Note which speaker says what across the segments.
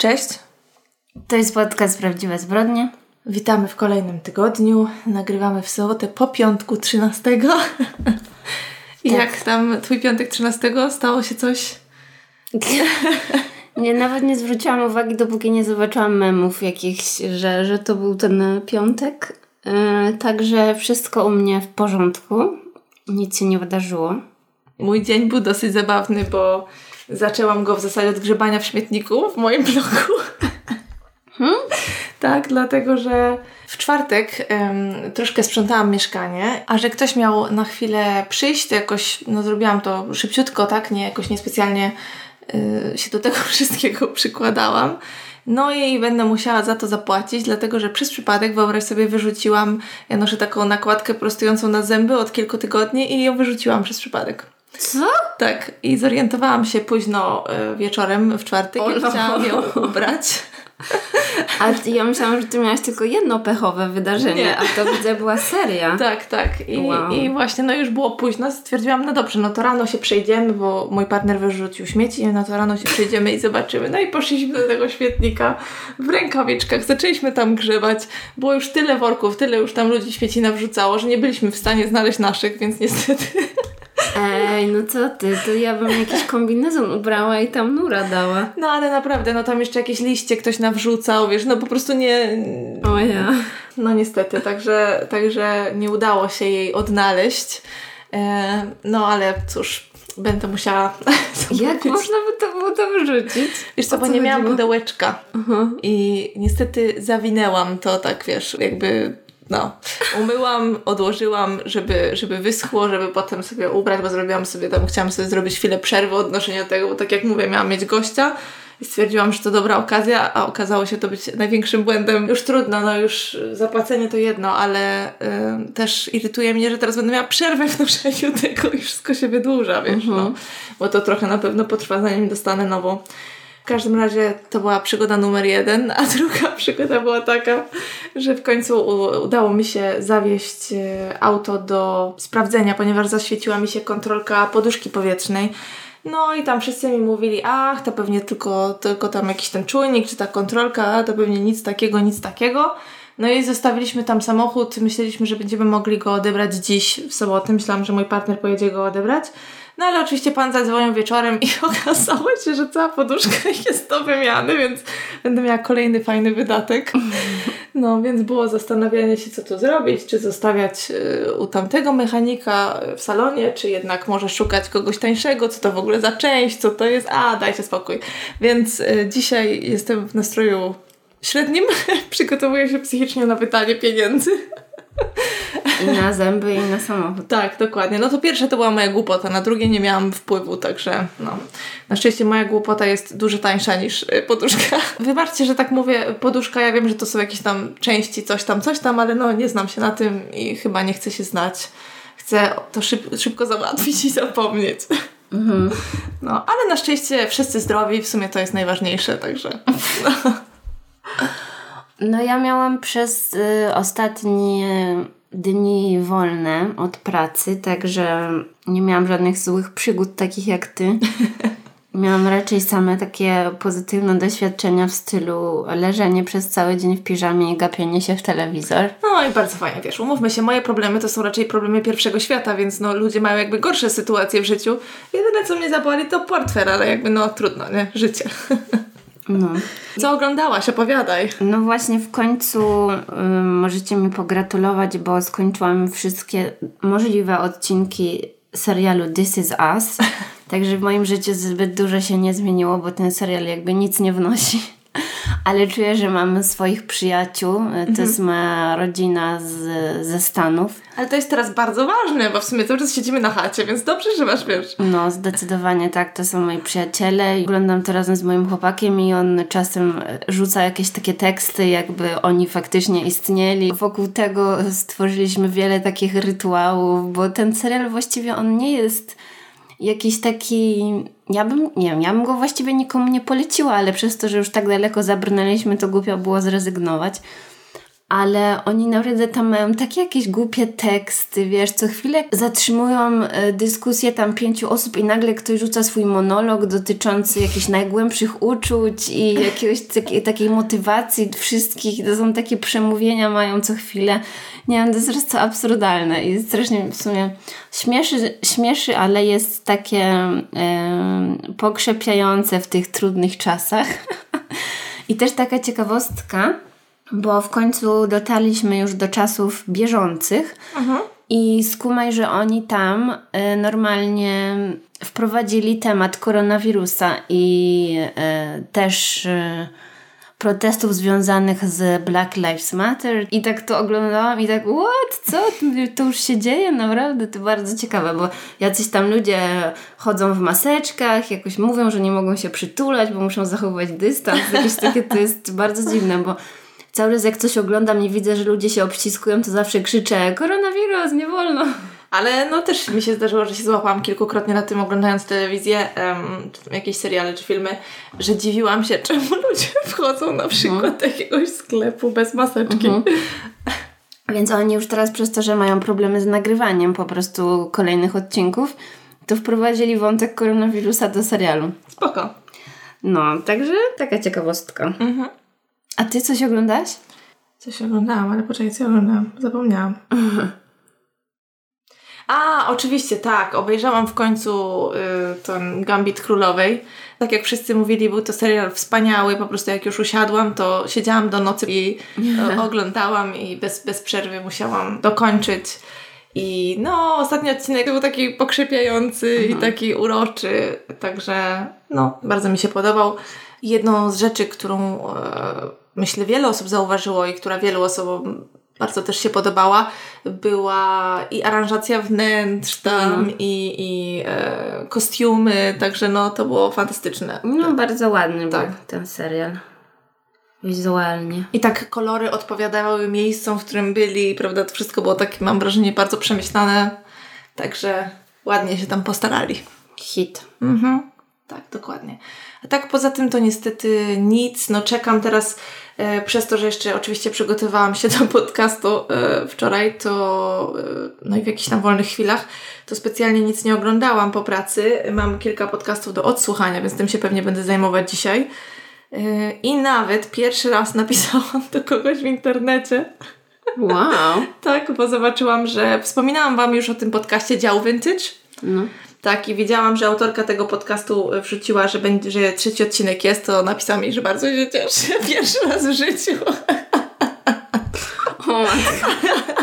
Speaker 1: Cześć,
Speaker 2: To jest podcast Prawdziwe Zbrodnie.
Speaker 1: witamy w kolejnym tygodniu. Nagrywamy w sobotę po piątku 13. I
Speaker 2: Tak.
Speaker 1: jak tam twój piątek 13? Stało się coś?
Speaker 2: Nie, nawet nie zwróciłam uwagi, dopóki nie zobaczyłam memów jakichś, że, że to był ten piątek. Yy, także wszystko u mnie w porządku. Nic się nie wydarzyło.
Speaker 1: Mój dzień był dosyć zabawny, bo zaczęłam go w zasadzie od grzebania w śmietniku w moim bloku. Tak, dlatego że w czwartek em, troszkę sprzątałam mieszkanie, a że ktoś miał na chwilę przyjść, to jakoś no, zrobiłam to szybciutko, tak? Nie, jakoś niespecjalnie y, się do tego wszystkiego przykładałam. No i będę musiała za to zapłacić, dlatego że przez przypadek, wyobraź sobie, wyrzuciłam, ja noszę taką nakładkę prostującą na zęby od kilku tygodni i ją wyrzuciłam przez przypadek.
Speaker 2: Co?
Speaker 1: Tak, i zorientowałam się późno y, wieczorem w czwartek,
Speaker 2: no.
Speaker 1: chciałam ją ubrać.
Speaker 2: A ty- ja myślałam, że ty miałaś tylko jedno pechowe wydarzenie,
Speaker 1: Nie.
Speaker 2: a to widzę była seria.
Speaker 1: Tak, tak. I,
Speaker 2: Wow.
Speaker 1: I właśnie, no już było późno, stwierdziłam, no dobrze, no to rano się przejdziemy, bo mój partner wyrzucił śmieci, no to rano się przejdziemy i zobaczymy. No i poszliśmy do tego śmietnika w rękawiczkach, zaczęliśmy tam grzebać. Było już tyle worków, tyle już tam ludzi śmieci nawrzucało, że nie byliśmy w stanie znaleźć naszych, więc niestety...
Speaker 2: Ej, no co ty, to ja bym jakiś kombinezon ubrała i tam nura dała.
Speaker 1: No ale naprawdę, no tam jeszcze jakieś liście ktoś nawrzucał, wiesz, no po prostu nie...
Speaker 2: O ja.
Speaker 1: No niestety, także, także nie udało się jej odnaleźć. E, no ale cóż, będę musiała.
Speaker 2: Jak można by to było to wyrzucić?
Speaker 1: Wiesz co,
Speaker 2: O
Speaker 1: bo
Speaker 2: co
Speaker 1: nie miałam pudełeczka
Speaker 2: Aha.
Speaker 1: i niestety zawinęłam to tak, wiesz, jakby no, umyłam, odłożyłam, żeby, żeby wyschło, żeby potem sobie ubrać, bo zrobiłam sobie tam, chciałam sobie zrobić chwilę przerwy od noszenia tego, bo tak jak mówię, miałam mieć gościa i stwierdziłam, że to dobra okazja, a okazało się to być największym błędem. Już trudno, no już zapłacenie to jedno, ale y, też irytuje mnie, że teraz będę miała przerwę w noszeniu tego i wszystko się wydłuża, wiesz, no, bo to trochę na pewno potrwa, zanim dostanę nową. W każdym razie to była przygoda numer jeden, a druga przygoda była taka, że w końcu udało mi się zawieźć e, auto do sprawdzenia, ponieważ zaświeciła mi się kontrolka poduszki powietrznej. No i tam wszyscy mi mówili, ach, to pewnie tylko, tylko tam jakiś ten czujnik, czy ta kontrolka, to pewnie nic takiego, nic takiego. No i zostawiliśmy tam samochód, myśleliśmy, że będziemy mogli go odebrać dziś w sobotę. Myślałam, że mój partner pojedzie go odebrać. No ale oczywiście pan zadzwonił wieczorem i okazało się, że cała poduszka jest do wymiany, więc będę miała kolejny fajny wydatek. No więc było zastanawianie się, co tu zrobić, czy zostawiać y, u tamtego mechanika w salonie, czy jednak może szukać kogoś tańszego, co to w ogóle za część, co to jest, a dajcie spokój. Więc y, dzisiaj jestem w nastroju średnim, przygotowuję się psychicznie na wydanie pieniędzy.
Speaker 2: I na zęby, i na samochód.
Speaker 1: Tak, dokładnie. No to pierwsze to była moja głupota, na drugie nie miałam wpływu, także no. Na szczęście moja głupota jest dużo tańsza niż y, poduszka. Wybaczcie, że tak mówię, poduszka, ja wiem, że to są jakieś tam części, coś tam, coś tam, ale no nie znam się na tym i chyba nie chcę się znać. Chcę to szyb, szybko załatwić i zapomnieć. No, ale na szczęście wszyscy zdrowi, w sumie to jest najważniejsze, także...
Speaker 2: No ja miałam przez y, ostatnie dni wolne od pracy, także nie miałam żadnych złych przygód takich jak ty. Miałam raczej same takie pozytywne doświadczenia w stylu leżenie przez cały dzień w piżamie i gapienie się w telewizor.
Speaker 1: No i bardzo fajnie, wiesz, umówmy się, moje problemy to są raczej problemy pierwszego świata, więc no ludzie mają jakby gorsze sytuacje w życiu. Jedyne co mnie zaboli to portfel, ale jakby no trudno, nie? Życie.
Speaker 2: No.
Speaker 1: Co oglądałaś? Opowiadaj.
Speaker 2: No właśnie w końcu y, możecie mi pogratulować, bo skończyłam wszystkie możliwe odcinki serialu This Is Us. Także w moim życiu zbyt dużo się nie zmieniło, bo ten serial jakby nic nie wnosi. Ale czuję, że mamy swoich przyjaciół. Y, To jest moja rodzina z, ze Stanów.
Speaker 1: Ale to jest teraz bardzo ważne, bo w sumie cały czas siedzimy na chacie, więc dobrze, że masz, wiesz.
Speaker 2: No, zdecydowanie tak, to są moi przyjaciele. Oglądam to razem z moim chłopakiem i on czasem e, rzuca jakieś takie teksty, jakby oni faktycznie istnieli. Wokół tego stworzyliśmy wiele takich rytuałów, bo ten serial właściwie on nie jest jakiś taki... Ja bym, nie wiem, ja bym go właściwie nikomu nie poleciła, ale przez to, że już tak daleko zabrnęliśmy, to głupio było zrezygnować. Ale oni naprawdę tam mają takie jakieś głupie teksty, wiesz, co chwilę zatrzymują e, dyskusję tam pięciu osób i nagle ktoś rzuca swój monolog dotyczący jakichś najgłębszych uczuć i jakiegoś takiej, takiej motywacji wszystkich. To są takie przemówienia mają co chwilę. Nie wiem, to jest po absurdalne i strasznie w sumie śmieszy, śmieszy ale jest takie e, pokrzepiające w tych trudnych czasach. I też taka ciekawostka, bo w końcu dotarliśmy już do czasów bieżących
Speaker 1: Mhm.
Speaker 2: i skumaj, że oni tam y, normalnie wprowadzili temat koronawirusa i y, też y, protestów związanych z Black Lives Matter i tak to oglądałam i tak what? Co? To już się dzieje? Naprawdę to bardzo ciekawe, bo jacyś tam ludzie chodzą w maseczkach, jakoś mówią, że nie mogą się przytulać, bo muszą zachowywać dystans. Jakieś takie to jest bardzo dziwne, bo cały czas jak coś oglądam i widzę, że ludzie się obściskują, to zawsze krzyczę koronawirus, nie wolno.
Speaker 1: Ale no też mi się zdarzyło, że się złapałam kilkukrotnie na tym oglądając telewizję, em, czy tam jakieś seriale, czy filmy, że dziwiłam się, czemu ludzie wchodzą na przykład do jakiegoś sklepu bez maseczki.
Speaker 2: Mhm. Więc oni już teraz przez to, że mają problemy z nagrywaniem po prostu kolejnych odcinków, to wprowadzili wątek koronawirusa do serialu.
Speaker 1: Spoko.
Speaker 2: No, także taka ciekawostka.
Speaker 1: Mhm.
Speaker 2: A ty coś oglądasz?
Speaker 1: Coś oglądałam, ale poczekaj, co oglądałam? Zapomniałam. A, oczywiście, tak. Obejrzałam w końcu y, ten Gambit Królowej. Tak jak wszyscy mówili, był to serial wspaniały. Po prostu jak już usiadłam, to siedziałam do nocy i y, oglądałam i bez, bez przerwy musiałam dokończyć. I no, ostatni odcinek był taki pokrzepiający i taki uroczy. Także no, bardzo mi się podobał. Jedną z rzeczy, którą e, myślę wiele osób zauważyło i która wielu osobom bardzo też się podobała, była i aranżacja wnętrz tam i, i e, kostiumy, także no to było fantastyczne.
Speaker 2: No, bardzo ładny
Speaker 1: Tak.
Speaker 2: był ten serial. Wizualnie.
Speaker 1: I tak kolory odpowiadały miejscom, w którym byli, prawda? To wszystko było takie, mam wrażenie, bardzo przemyślane. Także ładnie się tam postarali.
Speaker 2: Hit.
Speaker 1: Mhm. Tak, dokładnie. A tak poza tym to niestety nic. No czekam teraz, e, przez to, że jeszcze oczywiście przygotowałam się do podcastu e, wczoraj, to e, no i w jakichś tam wolnych chwilach, to specjalnie nic nie oglądałam po pracy. Mam kilka podcastów do odsłuchania, więc tym się pewnie będę zajmować dzisiaj. E, I nawet pierwszy raz napisałam do kogoś w internecie.
Speaker 2: Wow.
Speaker 1: Tak, bo zobaczyłam, że wspominałam Wam już o tym podcaście Dział Vintage.
Speaker 2: No.
Speaker 1: Tak, i wiedziałam, że autorka tego podcastu wrzuciła, że, będzie, że trzeci odcinek jest, to napisała mi, że bardzo się cieszy. Pierwszy raz w życiu.
Speaker 2: O, matko.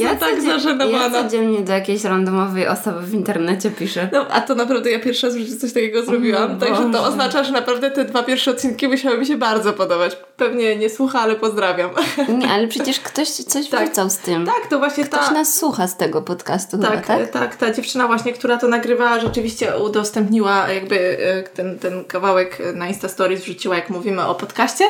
Speaker 1: Jestem tak
Speaker 2: codzien-
Speaker 1: zażenowana.
Speaker 2: Ja codziennie do jakiejś randomowej osoby w internecie piszę.
Speaker 1: No, a to naprawdę ja pierwszy raz w życiu coś takiego zrobiłam. Także to oznacza, że naprawdę te dwa pierwsze odcinki musiały mi się bardzo podobać. Pewnie nie słucha, ale pozdrawiam.
Speaker 2: Nie, ale przecież ktoś coś
Speaker 1: Tak.
Speaker 2: wrzucał z tym.
Speaker 1: Tak, to właśnie
Speaker 2: Ktoś
Speaker 1: ta...
Speaker 2: nas słucha z tego podcastu
Speaker 1: Tak,
Speaker 2: chyba, tak?
Speaker 1: tak, ta dziewczyna właśnie, która to nagrywała, rzeczywiście udostępniła jakby e, ten, ten kawałek na Insta Stories, wrzuciła, jak mówimy o podcaście.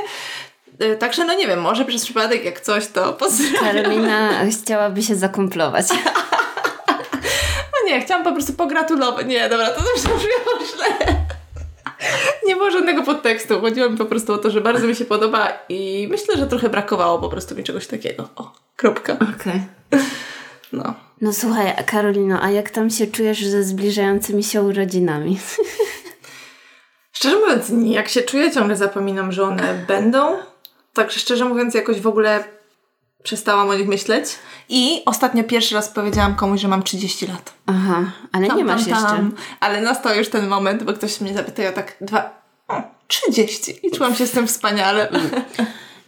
Speaker 1: E, Także no nie wiem, może przez przypadek jak coś, to pozdrawiam.
Speaker 2: Karolina chciałaby się zakumplować.
Speaker 1: No nie, chciałam po prostu pogratulować. Nie, dobra, to też brzmiało źle. Nie było żadnego podtekstu. Chodziło mi po prostu o to, że bardzo mi się podoba i myślę, że trochę brakowało po prostu mi czegoś takiego. O, kropka.
Speaker 2: Okej.
Speaker 1: No.
Speaker 2: No słuchaj, Karolino, a jak tam się czujesz ze zbliżającymi się urodzinami?
Speaker 1: Szczerze mówiąc. Jak się czuję, ciągle zapominam, że one będą. Także szczerze mówiąc, jakoś w ogóle przestałam o nich myśleć. I ostatnio pierwszy raz powiedziałam komuś, że mam 30 lat.
Speaker 2: Aha, ale
Speaker 1: Tam,
Speaker 2: nie masz
Speaker 1: tam,
Speaker 2: jeszcze.
Speaker 1: tam. Ale nastał już ten moment, bo ktoś mnie zapytał, ja tak dwa... O, 30. I czułam się z tym wspaniale.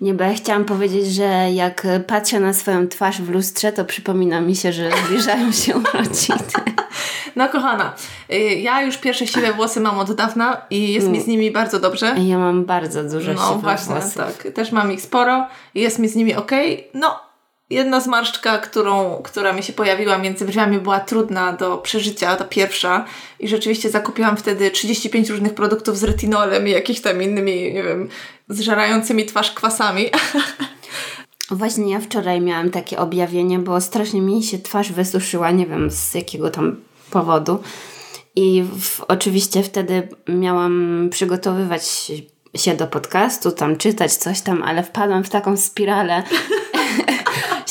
Speaker 2: Nie, bo ja chciałam powiedzieć, że jak patrzę na swoją twarz w lustrze, to przypomina mi się, że zbliżają się urodziny.
Speaker 1: No kochana, y, ja już pierwsze siwe włosy mam od dawna i jest mi z nimi bardzo dobrze.
Speaker 2: Ja mam bardzo dużo
Speaker 1: No
Speaker 2: siwych
Speaker 1: właśnie,
Speaker 2: włosów.
Speaker 1: tak. Też mam ich sporo i jest mi z nimi okej. No, jedna zmarszczka, którą, która mi się pojawiła między brwiami była trudna do przeżycia, ta pierwsza. I rzeczywiście zakupiłam wtedy 35 różnych produktów z retinolem i jakichś tam innymi, nie wiem, zżerającymi twarz kwasami.
Speaker 2: Właśnie ja wczoraj miałam takie objawienie, bo strasznie mi się twarz wysuszyła, nie wiem z jakiego tam powodu. I w, oczywiście wtedy miałam przygotowywać się do podcastu, tam czytać coś tam, ale wpadłam w taką spiralę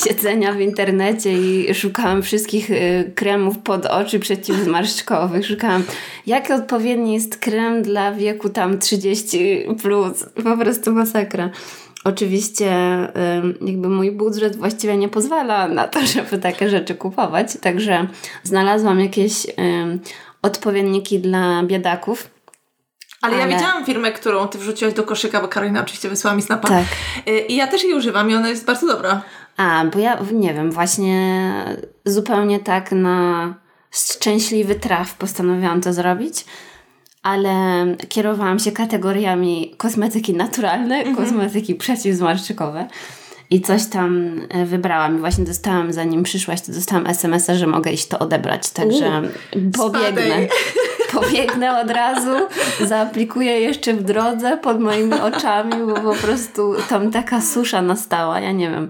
Speaker 2: siedzenia w internecie i szukałam wszystkich y, kremów pod oczy przeciwzmarszczkowych. Szukałam, jaki odpowiedni jest krem dla wieku tam 30 plus. Po prostu masakra. Oczywiście jakby mój budżet właściwie nie pozwala na to, żeby takie rzeczy kupować, także znalazłam jakieś odpowiedniki dla biedaków.
Speaker 1: Ale, Ale, ja widziałam firmę, którą ty wrzuciłaś do koszyka, bo Karolina oczywiście wysłała mi snapa. Tak. Y, I ja też jej używam i ona jest bardzo dobra.
Speaker 2: A, bo ja nie wiem, właśnie zupełnie tak na szczęśliwy traf postanowiłam to zrobić ale kierowałam się kategoriami kosmetyki naturalne, mhm. kosmetyki przeciwzmarszczykowe. I coś tam e, wybrałam. I właśnie dostałam, zanim przyszłaś, to dostałam SMS-a, że mogę iść to odebrać. Także U, pobiegnę. Pobiegnę od razu, zaaplikuję jeszcze w drodze pod moimi oczami, bo po prostu tam taka susza nastała. Ja nie wiem,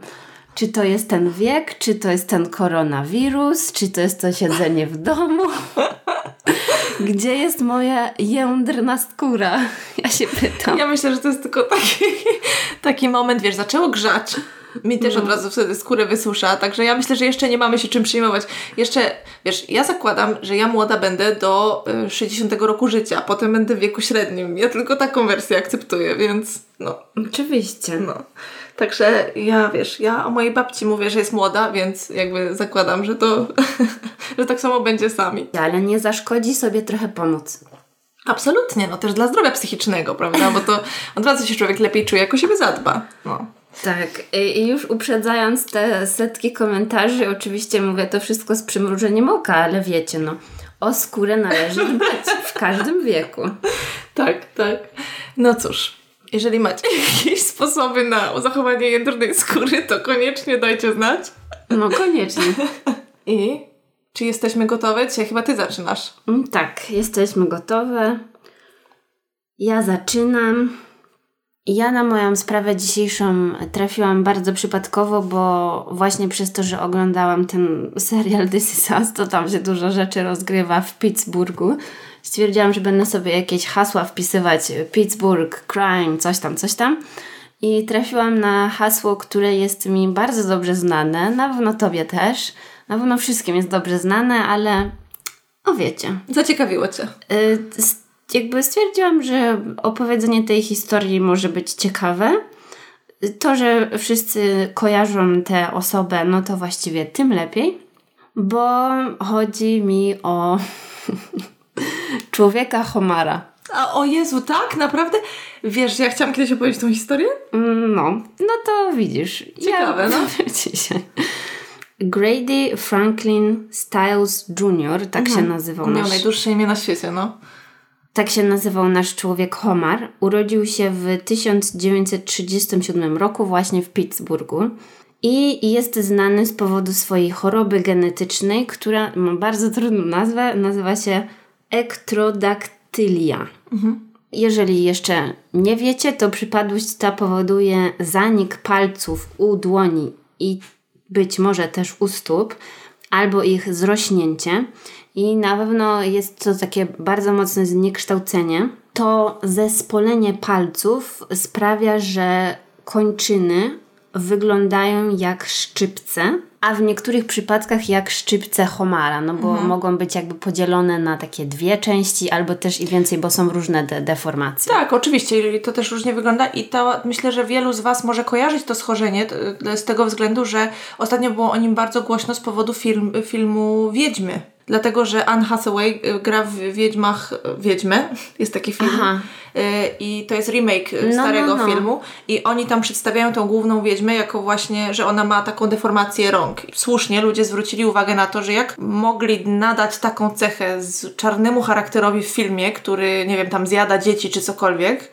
Speaker 2: czy to jest ten wiek, czy to jest ten koronawirus, czy to jest to siedzenie w domu. Gdzie jest moja jędrna skóra? Ja się pytam.
Speaker 1: Ja myślę, że to jest tylko taki, taki moment, wiesz, zaczęło grzać. Mi też od no. razu wtedy skórę wysusza, także ja myślę, że jeszcze nie mamy się czym przejmować. Jeszcze, wiesz, ja zakładam, że ja młoda będę do 60 y, roku życia, potem będę w wieku średnim. Ja tylko taką wersję akceptuję, więc no.
Speaker 2: Oczywiście.
Speaker 1: No. Także ja, wiesz, ja o mojej babci mówię, że jest młoda, więc jakby zakładam, że to, że tak samo będzie sami.
Speaker 2: Ale nie zaszkodzi sobie trochę pomóc.
Speaker 1: Absolutnie, no też dla zdrowia psychicznego, prawda? Bo to od razu się człowiek lepiej czuje, jak o siebie zadba. No.
Speaker 2: Tak, i już uprzedzając te setki komentarzy, oczywiście mówię to wszystko z przymrużeniem oka, ale wiecie, no, o skórę należy dbać w każdym wieku.
Speaker 1: Tak, tak. No cóż, jeżeli macie jakieś sposoby na zachowanie jędrnej skóry, to koniecznie dajcie znać.
Speaker 2: No koniecznie.
Speaker 1: I czy jesteśmy gotowe? Dzisiaj chyba ty zaczynasz.
Speaker 2: Mm, tak, jesteśmy gotowe. Ja zaczynam. Ja na moją sprawę dzisiejszą trafiłam bardzo przypadkowo, bo właśnie przez to, że oglądałam ten serial This Is Us, to tam się dużo rzeczy rozgrywa w Pittsburghu stwierdziłam, że będę sobie jakieś hasła wpisywać Pittsburgh, crime, coś tam, coś tam. I trafiłam na hasło, które jest mi bardzo dobrze znane, na pewno Tobie też, na pewno wszystkim jest dobrze znane, ale o wiecie.
Speaker 1: Zaciekawiło Cię.
Speaker 2: Y, jakby stwierdziłam, że opowiedzenie tej historii może być ciekawe. To, że wszyscy kojarzą tę osobę, no to właściwie tym lepiej, bo chodzi mi o człowieka Homara.
Speaker 1: A o Jezu, tak? Naprawdę? Wiesz, ja chciałam kiedyś opowiedzieć tą historię?
Speaker 2: Mm, no, no to widzisz.
Speaker 1: Ciekawe, ja no.
Speaker 2: Dzisiaj. Grady Franklin Styles Jr., tak mhm. się nazywał
Speaker 1: Miał nasz... najdłuższe imię na świecie, no.
Speaker 2: Tak się nazywał nasz człowiek Homar. Urodził się w 1937 roku właśnie w Pittsburghu i jest znany z powodu swojej choroby genetycznej, która ma bardzo trudną nazwę. Nazywa się ektrodaktylia. Mhm. Jeżeli jeszcze nie wiecie, to przypadłość ta powoduje zanik palców u dłoni i być może też u stóp, albo ich zrośnięcie. I na pewno jest to takie bardzo mocne zniekształcenie. To zespolenie palców sprawia, że kończyny wyglądają jak szczypce a w niektórych przypadkach jak szczypce homara, no bo mhm. mogą być jakby podzielone na takie dwie części, albo też i więcej, bo są różne de deformacje.
Speaker 1: Tak, oczywiście, to też różnie wygląda i to myślę, że wielu z Was może kojarzyć to schorzenie z tego względu, że ostatnio było o nim bardzo głośno z powodu film, filmu Wiedźmy. Dlatego, że Anne Hathaway y, gra w Wiedźmach Wiedźmę, jest taki film. Aha. Y, I to jest remake y, no, starego no, no. filmu. I oni tam przedstawiają tą główną wiedźmę jako właśnie, że ona ma taką deformację rąk. Słusznie ludzie zwrócili uwagę na to, że jak mogli nadać taką cechę z czarnemu charakterowi w filmie, który, nie wiem, tam zjada dzieci czy cokolwiek,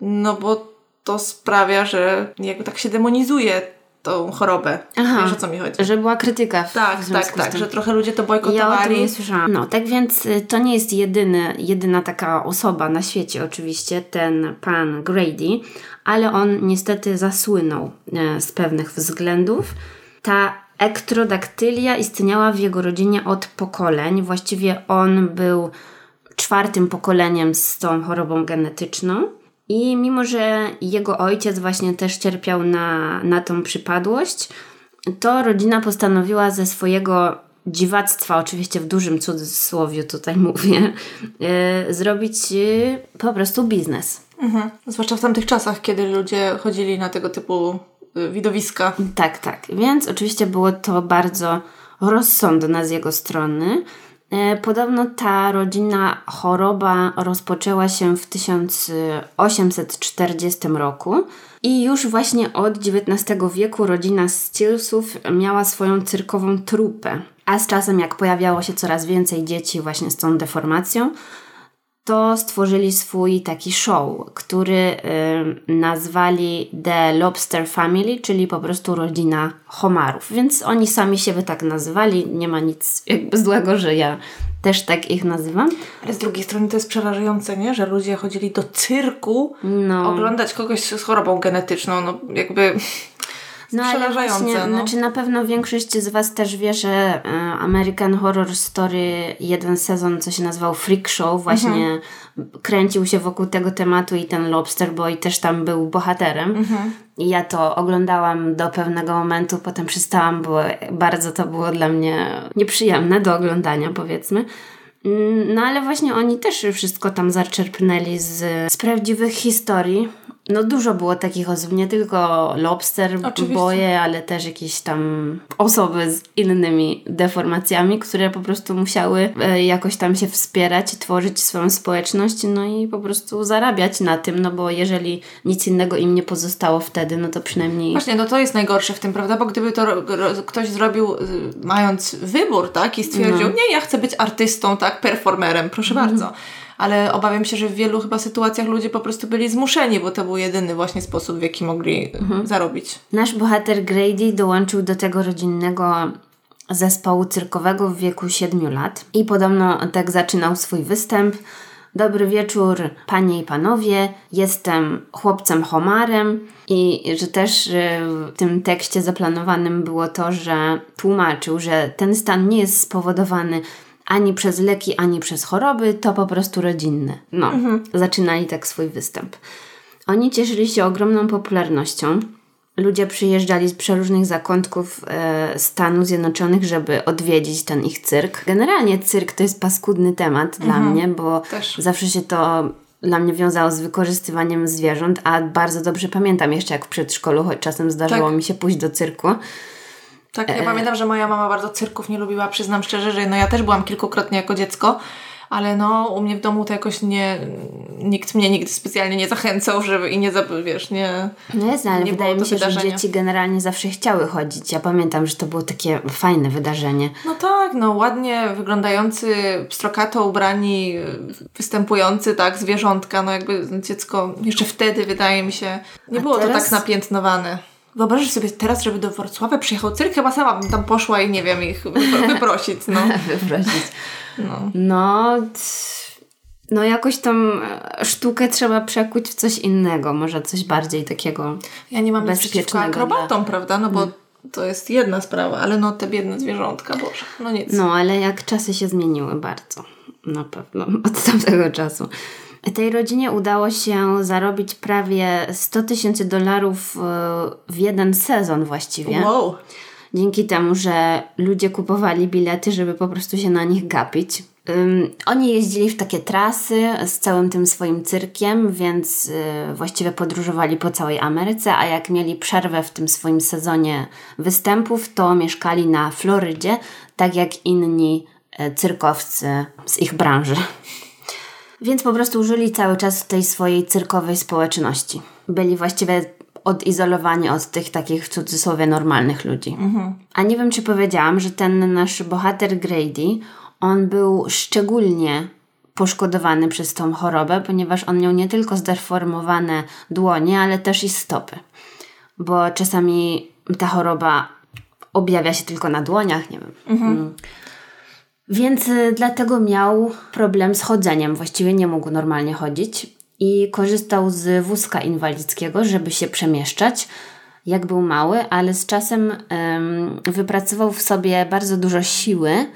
Speaker 1: no bo to sprawia, że jakby tak się demonizuje tą chorobę. Aha, Wiesz o co mi chodzi?
Speaker 2: Że była krytyka. W,
Speaker 1: tak,
Speaker 2: w
Speaker 1: tak, tak, że trochę ludzie to bojkotowali. Ja o tym
Speaker 2: nie słyszałam. No, tak więc y, to nie jest jedyny, jedyna taka osoba na świecie oczywiście, ten pan Grady, ale on niestety zasłynął e, z pewnych względów. Ta ektrodaktylia istniała w jego rodzinie od pokoleń. Właściwie on był czwartym pokoleniem z tą chorobą genetyczną. I mimo, że jego ojciec właśnie też cierpiał na, na tą przypadłość, to rodzina postanowiła ze swojego dziwactwa, oczywiście w dużym cudzysłowie tutaj mówię, yy, zrobić yy, po prostu biznes.
Speaker 1: Mhm. Zwłaszcza w tamtych czasach, kiedy ludzie chodzili na tego typu y, widowiska.
Speaker 2: Tak, tak. Więc oczywiście było to bardzo rozsądne z jego strony. E, podobno ta rodzinna choroba rozpoczęła się w 1840 roku i już właśnie od XIX wieku rodzina Stillsów miała swoją cyrkową trupę. A z czasem, jak pojawiało się coraz więcej dzieci właśnie z tą deformacją, to stworzyli swój taki show, który y, nazwali The Lobster Family, czyli po prostu rodzina homarów. Więc oni sami siebie tak nazywali. Nie ma nic jakby złego, że ja też tak ich nazywam.
Speaker 1: Ale z drugiej strony to jest przerażające, nie? Że ludzie chodzili do cyrku no. oglądać kogoś z chorobą genetyczną. No jakby
Speaker 2: no, ale właśnie, no. Znaczy na pewno większość z Was też wie, że e, American Horror Story jeden sezon, co się nazywał Freak Show, właśnie mhm. kręcił się wokół tego tematu i ten Lobster Boy też tam był bohaterem. Mhm. I ja to oglądałam do pewnego momentu, potem przestałam, bo bardzo to było dla mnie nieprzyjemne do oglądania, powiedzmy. Mm, no ale właśnie oni też wszystko tam zaczerpnęli z, z prawdziwych historii no dużo było takich osób, nie tylko lobster Oczywiście. boje, ale też jakieś tam osoby z innymi deformacjami, które po prostu musiały e, jakoś tam się wspierać, tworzyć swoją społeczność, no i po prostu zarabiać na tym, no bo jeżeli nic innego im nie pozostało wtedy, no to przynajmniej...
Speaker 1: Właśnie, no to jest najgorsze w tym, prawda? Bo gdyby to ktoś zrobił y, mając wybór, tak? I stwierdził, no. nie, ja chcę być artystą, tak? Performerem, proszę mhm. bardzo ale obawiam się, że w wielu chyba sytuacjach ludzie po prostu byli zmuszeni, bo to był jedyny właśnie sposób, w jaki mogli mhm. zarobić.
Speaker 2: Nasz bohater Grady dołączył do tego rodzinnego zespołu cyrkowego w wieku 7 lat i podobno tak zaczynał swój występ. Dobry wieczór, panie i panowie. Jestem chłopcem homarem i że też w tym tekście zaplanowanym było to, że tłumaczył, że ten stan nie jest spowodowany ani przez leki, ani przez choroby, to po prostu rodzinne. No, mhm. zaczynali tak swój występ. Oni cieszyli się ogromną popularnością. Ludzie przyjeżdżali z przeróżnych zakątków e, Stanów Zjednoczonych, żeby odwiedzić ten ich cyrk. Generalnie cyrk to jest paskudny temat mhm. dla mnie, bo Też. zawsze się to dla mnie wiązało z wykorzystywaniem zwierząt, a bardzo dobrze pamiętam jeszcze jak w przedszkolu, choć czasem zdarzyło tak. mi się pójść do cyrku
Speaker 1: tak, ja pamiętam, że moja mama bardzo cyrków nie lubiła, przyznam szczerze, że no ja też byłam kilkukrotnie jako dziecko, ale no u mnie w domu to jakoś nie, nikt mnie nigdy specjalnie nie zachęcał, żeby i nie, wiesz, nie
Speaker 2: No jest, ale nie wydaje mi się, wydarzenia. że dzieci generalnie zawsze chciały chodzić. Ja pamiętam, że to było takie fajne wydarzenie.
Speaker 1: No tak, no ładnie wyglądający, pstrokato ubrani, występujący, tak, zwierzątka, no jakby dziecko jeszcze wtedy wydaje mi się, nie A było teraz... to tak napiętnowane. Wyobrażasz sobie teraz, żeby do Wrocławia przyjechał cyrk? Chyba sama bym tam poszła i nie wiem, ich wyprosić. No.
Speaker 2: wyprosić. No. no, no jakoś tam sztukę trzeba przekuć w coś innego, może coś bardziej takiego Ja nie mam nic przeciwko
Speaker 1: akrobatom, prawda? No bo hmm. to jest jedna sprawa, ale no te biedne zwierzątka, Boże, no nic.
Speaker 2: No, ale jak czasy się zmieniły bardzo, na pewno, od tamtego czasu. Tej rodzinie udało się zarobić prawie 100 tysięcy dolarów e, w jeden sezon właściwie.
Speaker 1: Wow.
Speaker 2: Dzięki temu, że ludzie kupowali bilety, żeby po prostu się na nich gapić. Um, oni jeździli w takie trasy z całym tym swoim cyrkiem, więc y, właściwie podróżowali po całej Ameryce, a jak mieli przerwę w tym swoim sezonie występów, to mieszkali na Florydzie, tak jak inni y, cyrkowcy z ich branży. Więc po prostu żyli cały czas w tej swojej cyrkowej społeczności. Byli właściwie odizolowani od tych takich w cudzysłowie normalnych ludzi. Mhm. A nie wiem, czy powiedziałam, że ten nasz bohater Grady, on był szczególnie poszkodowany przez tą chorobę, ponieważ on miał nie tylko zdeformowane dłonie, ale też i stopy. Bo czasami ta choroba objawia się tylko na dłoniach, nie wiem. Mhm. Więc y, dlatego miał problem z chodzeniem, właściwie nie mógł normalnie chodzić i korzystał z wózka inwalidzkiego, żeby się przemieszczać, jak był mały, ale z czasem ym, wypracował w sobie bardzo dużo siły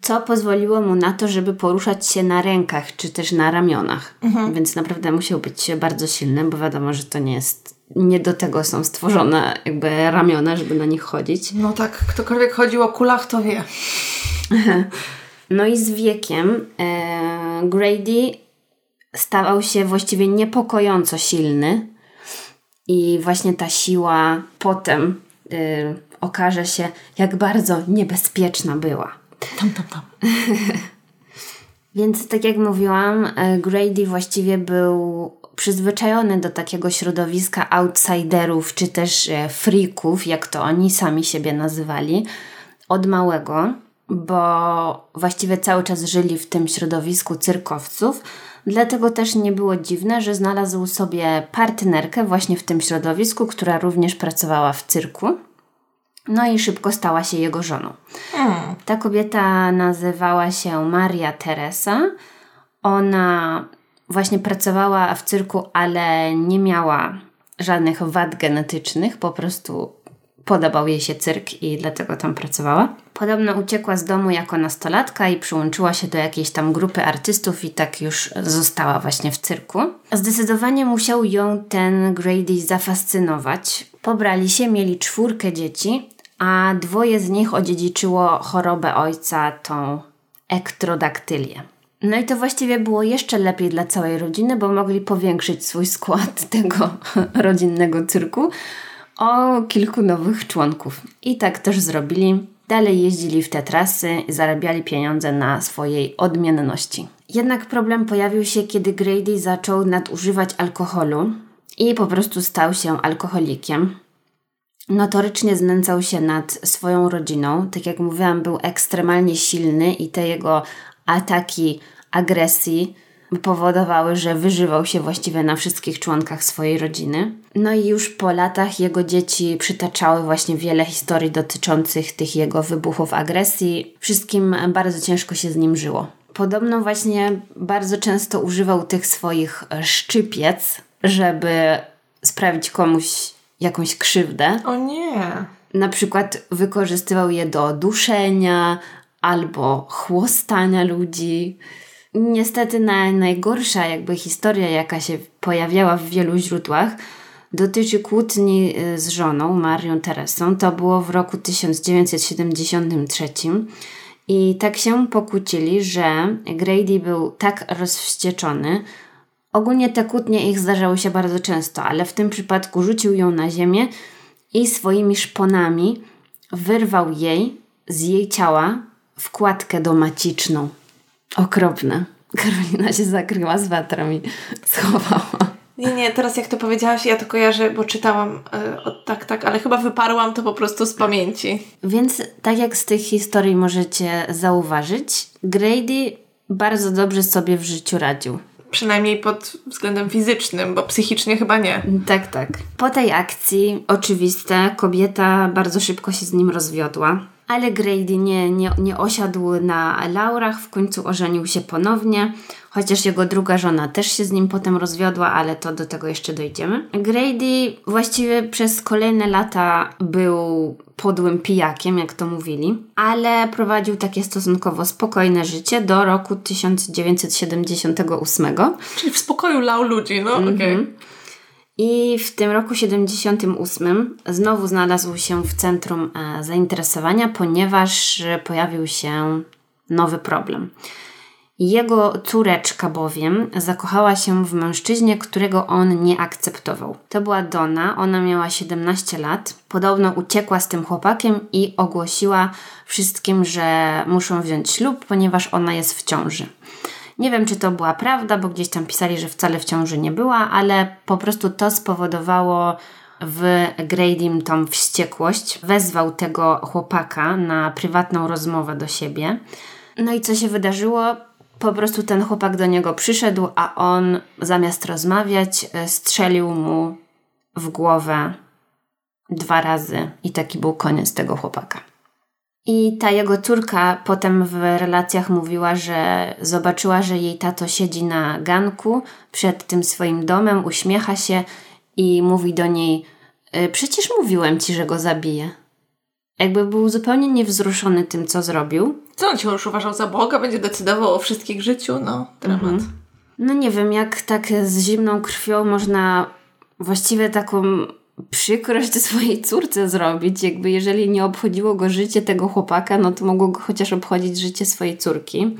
Speaker 2: co pozwoliło mu na to, żeby poruszać się na rękach czy też na ramionach. Więc naprawdę musiał być bardzo silny, bo wiadomo, że to nie jest. Nie do tego są stworzone jakby ramiona, żeby na nich chodzić.
Speaker 1: No tak, ktokolwiek chodził o kulach, to wie.
Speaker 2: No i z wiekiem e, Grady stawał się właściwie niepokojąco silny i właśnie ta siła potem e, okaże się, jak bardzo niebezpieczna była.
Speaker 1: Tam, tam, tam.
Speaker 2: Więc tak jak mówiłam, e, Grady właściwie był przyzwyczajony do takiego środowiska outsiderów, czy też e, freaków, jak to oni sami siebie nazywali, od małego, bo właściwie cały czas żyli w tym środowisku cyrkowców. Dlatego też nie było dziwne, że znalazł sobie partnerkę właśnie w tym środowisku, która również pracowała w cyrku. No i szybko stała się jego żoną. Ta kobieta nazywała się Maria Teresa. Ona właśnie pracowała w cyrku, ale nie miała żadnych wad genetycznych, po prostu podobał jej się cyrk i dlatego tam pracowała. Podobno uciekła z domu jako nastolatka i przyłączyła się do jakiejś tam grupy artystów i tak już została właśnie w cyrku. Zdecydowanie musiał ją ten Grady zafascynować. Pobrali się, mieli czwórkę dzieci, a dwoje z nich odziedziczyło chorobę ojca, tą ektrodaktylię. No i to właściwie było jeszcze lepiej dla całej rodziny, bo mogli powiększyć swój skład tego rodzinnego cyrku o kilku nowych członków. I tak też zrobili. Dalej jeździli w te trasy i zarabiali pieniądze na swojej odmienności. Jednak problem pojawił się, kiedy Grady zaczął nadużywać alkoholu i po prostu stał się alkoholikiem. Notorycznie znęcał się nad swoją rodziną. Tak jak mówiłam, był ekstremalnie silny i te jego ataki agresji powodowały, że wyżywał się właściwie na wszystkich członkach swojej rodziny. No i już po latach jego dzieci przytaczały właśnie wiele historii dotyczących tych jego wybuchów agresji. Wszystkim bardzo ciężko się z nim żyło. Podobno właśnie bardzo często używał tych swoich szczypiec, żeby sprawić komuś jakąś krzywdę.
Speaker 1: O nie.
Speaker 2: Na przykład wykorzystywał je do duszenia albo chłostania ludzi. Niestety na, najgorsza jakby historia, jaka się pojawiała w wielu źródłach, dotyczy kłótni y, z żoną, Marią Teresą. To było w roku 1973. I tak się pokłócili, że Grady był tak rozwścieczony. Ogólnie te kłótnie ich zdarzały się bardzo często, ale w tym przypadku rzucił ją na ziemię i swoimi szponami wyrwał jej z jej ciała wkładkę domaciczną. Okropne. Karolina się zakryła z wiatrem i schowała.
Speaker 1: Nie, nie, teraz jak to powiedziałaś, ja to kojarzę, bo czytałam y, o, tak, tak, ale chyba wyparłam to po prostu z pamięci.
Speaker 2: Więc tak jak z tych historii możecie zauważyć, Grady bardzo dobrze sobie w życiu radził.
Speaker 1: Przynajmniej pod względem fizycznym, bo psychicznie chyba nie.
Speaker 2: Tak, tak. Po tej akcji, oczywiste, kobieta bardzo szybko się z nim rozwiodła. Ale Grady nie, nie, nie osiadł na laurach, w końcu ożenił się ponownie, chociaż jego druga żona też się z nim potem rozwiodła, ale to do tego jeszcze dojdziemy. Grady właściwie przez kolejne lata był podłym pijakiem, jak to mówili, ale prowadził takie stosunkowo spokojne życie do roku 1978.
Speaker 1: Czyli w spokoju lał ludzi, no okej. Okay.
Speaker 2: I w tym roku 78 znowu znalazł się w centrum e, zainteresowania, ponieważ pojawił się nowy problem. Jego córeczka bowiem zakochała się w mężczyźnie, którego on nie akceptował. To była Donna, ona miała 17 lat. Podobno uciekła z tym chłopakiem i ogłosiła wszystkim, że muszą wziąć ślub, ponieważ ona jest w ciąży. Nie wiem, czy to była prawda, bo gdzieś tam pisali, że wcale w ciąży nie była, ale po prostu to spowodowało w Gradym tą wściekłość. Wezwał tego chłopaka na prywatną rozmowę do siebie. No i co się wydarzyło? Po prostu ten chłopak do niego przyszedł, a on zamiast rozmawiać, e, strzelił mu w głowę dwa razy i taki był koniec tego chłopaka. I ta jego córka potem w relacjach mówiła, że zobaczyła, że jej tato siedzi na ganku przed tym swoim domem, uśmiecha się i mówi do niej: «E, Przecież mówiłem ci, że go zabiję. Jakby był zupełnie niewzruszony tym, co zrobił.
Speaker 1: Co on cię już uważał za Boga? Będzie decydował o wszystkich życiu? No, dramat. Mhm.
Speaker 2: No nie wiem, jak tak z zimną krwią można właściwie taką przykrość swojej córce zrobić. Jakby jeżeli nie obchodziło go życie tego chłopaka, no to mogło go chociaż obchodzić życie swojej córki.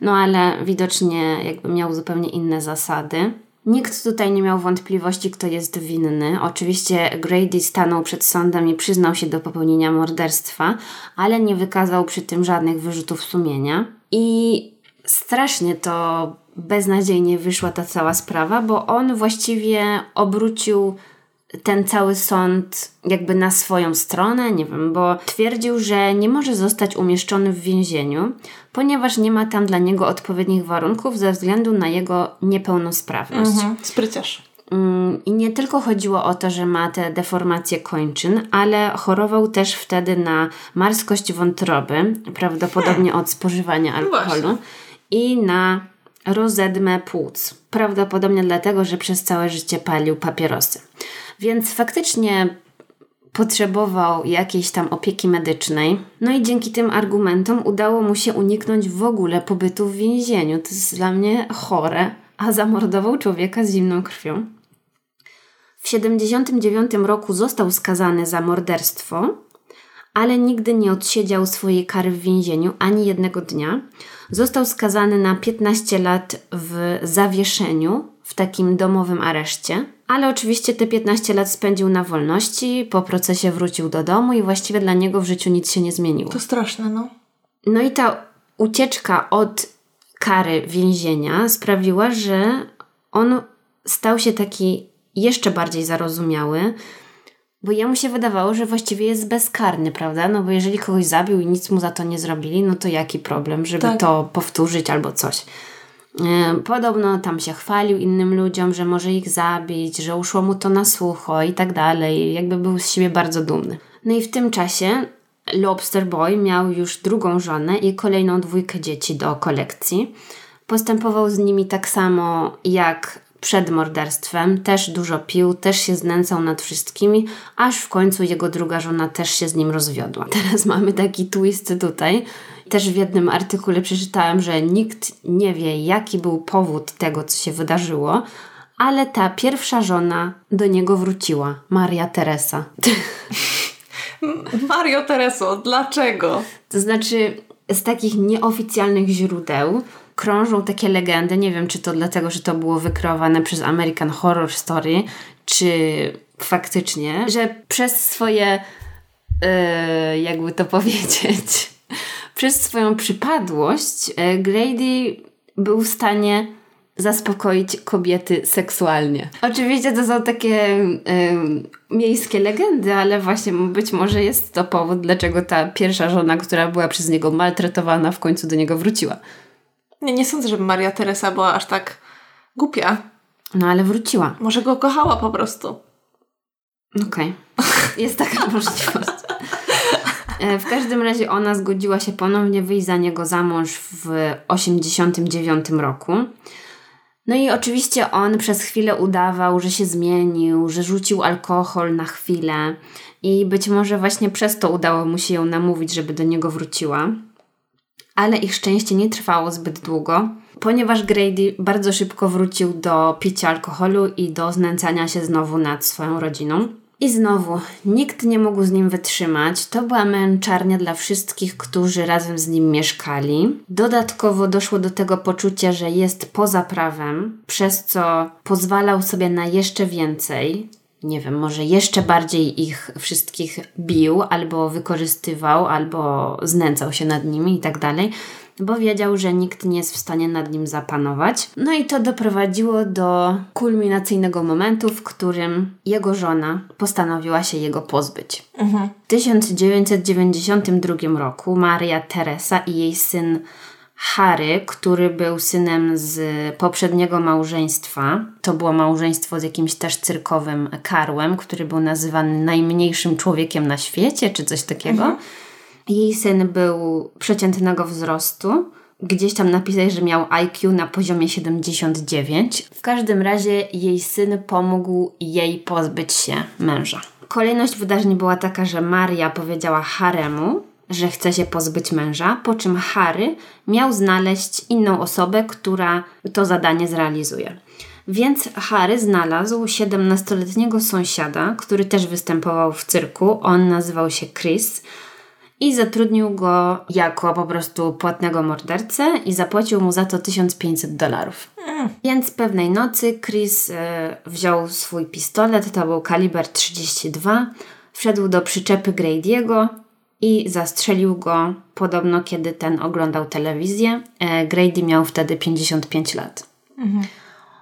Speaker 2: No ale widocznie jakby miał zupełnie inne zasady. Nikt tutaj nie miał wątpliwości, kto jest winny. Oczywiście Grady stanął przed sądem i przyznał się do popełnienia morderstwa, ale nie wykazał przy tym żadnych wyrzutów sumienia. I strasznie to beznadziejnie wyszła ta cała sprawa, bo on właściwie obrócił ten cały sąd jakby na swoją stronę, nie wiem, bo twierdził, że nie może zostać umieszczony w więzieniu, ponieważ nie ma tam dla niego odpowiednich warunków ze względu na jego niepełnosprawność. Mhm,
Speaker 1: spryciarz.
Speaker 2: Mm, I nie tylko chodziło o to, że ma te deformacje kończyn, ale chorował też wtedy na marskość wątroby, prawdopodobnie od spożywania no alkoholu, i na rozedmę płuc. Prawdopodobnie dlatego, że przez całe życie palił papierosy. Więc faktycznie potrzebował jakiejś tam opieki medycznej. No i dzięki tym argumentom udało mu się uniknąć w ogóle pobytu w więzieniu. To jest dla mnie chore, a zamordował człowieka z zimną krwią. W 79 roku został skazany za morderstwo, ale nigdy nie odsiedział swojej kary w więzieniu ani jednego dnia. Został skazany na 15 lat w zawieszeniu, w takim domowym areszcie, ale oczywiście te 15 lat spędził na wolności, po procesie wrócił do domu i właściwie dla niego w życiu nic się nie zmieniło.
Speaker 1: To straszne, no.
Speaker 2: No i ta ucieczka od kary więzienia sprawiła, że on stał się taki jeszcze bardziej zarozumiały, bo jemu się wydawało, że właściwie jest bezkarny, prawda? No bo jeżeli kogoś zabił i nic mu za to nie zrobili, no to jaki problem, żeby tak. to powtórzyć albo coś. Podobno tam się chwalił innym ludziom, że może ich zabić, że uszło mu to na sucho i tak dalej. Jakby był z siebie bardzo dumny. No i w tym czasie Lobster Boy miał już drugą żonę i kolejną dwójkę dzieci do kolekcji. Postępował z nimi tak samo jak przed morderstwem, też dużo pił, też się znęcał nad wszystkimi, aż w końcu jego druga żona też się z nim rozwiodła. Teraz mamy taki twist tutaj. Też w jednym artykule przeczytałem, że nikt nie wie, jaki był powód tego, co się wydarzyło, ale ta pierwsza żona do niego wróciła, Maria Teresa.
Speaker 1: Mario Tereso, dlaczego?
Speaker 2: To znaczy, z takich nieoficjalnych źródeł krążą takie legendy, nie wiem czy to dlatego, że to było wykreowane przez American Horror Story, czy faktycznie, że przez swoje, yy, jakby to powiedzieć, przez swoją przypadłość yy, Grady był w stanie zaspokoić kobiety seksualnie. Oczywiście to są takie yy, miejskie legendy, ale właśnie być może jest to powód, dlaczego ta pierwsza żona, która była przez niego maltretowana, w końcu do niego wróciła.
Speaker 1: Nie, nie sądzę, żeby Maria Teresa była aż tak głupia.
Speaker 2: No ale wróciła.
Speaker 1: Może go kochała po prostu.
Speaker 2: Okej. Okay. Jest taka możliwość. E, w każdym razie ona zgodziła się ponownie wyjść za niego za mąż w 89 roku. No i oczywiście on przez chwilę udawał, że się zmienił, że rzucił alkohol na chwilę i być może właśnie przez to udało mu się ją namówić, żeby do niego wróciła ale ich szczęście nie trwało zbyt długo, ponieważ Grady bardzo szybko wrócił do picia alkoholu i do znęcania się znowu nad swoją rodziną. I znowu, nikt nie mógł z nim wytrzymać. To była męczarnia dla wszystkich, którzy razem z nim mieszkali. Dodatkowo doszło do tego poczucia, że jest poza prawem, przez co pozwalał sobie na jeszcze więcej nie wiem, może jeszcze bardziej ich wszystkich bił, albo wykorzystywał, albo znęcał się nad nimi i tak dalej, bo wiedział, że nikt nie jest w stanie nad nim zapanować. No i to doprowadziło do kulminacyjnego momentu, w którym jego żona postanowiła się jego pozbyć. Mhm. W 1992 roku Maria Teresa i jej syn Harry, który był synem z poprzedniego małżeństwa. To było małżeństwo z jakimś też cyrkowym karłem, który był nazywany najmniejszym człowiekiem na świecie, czy coś takiego. Mhm. Jej syn był przeciętnego wzrostu. Gdzieś tam napisać, że miał IQ na poziomie 79. W każdym razie jej syn pomógł jej pozbyć się męża. Kolejność wydarzeń była taka, że Maria powiedziała Haremu, że chce się pozbyć męża, po czym Harry miał znaleźć inną osobę, która to zadanie zrealizuje. Więc Harry znalazł 17-letniego sąsiada, który też występował w cyrku. On nazywał się Chris i zatrudnił go jako po prostu płatnego mordercę i zapłacił mu za to 1500 dolarów. Mm. Więc pewnej nocy Chris y, wziął swój pistolet, to był kaliber 32, wszedł do przyczepy Grady'ego i zastrzelił go podobno kiedy ten oglądał telewizję. E, Grady miał wtedy 55 lat. Mhm.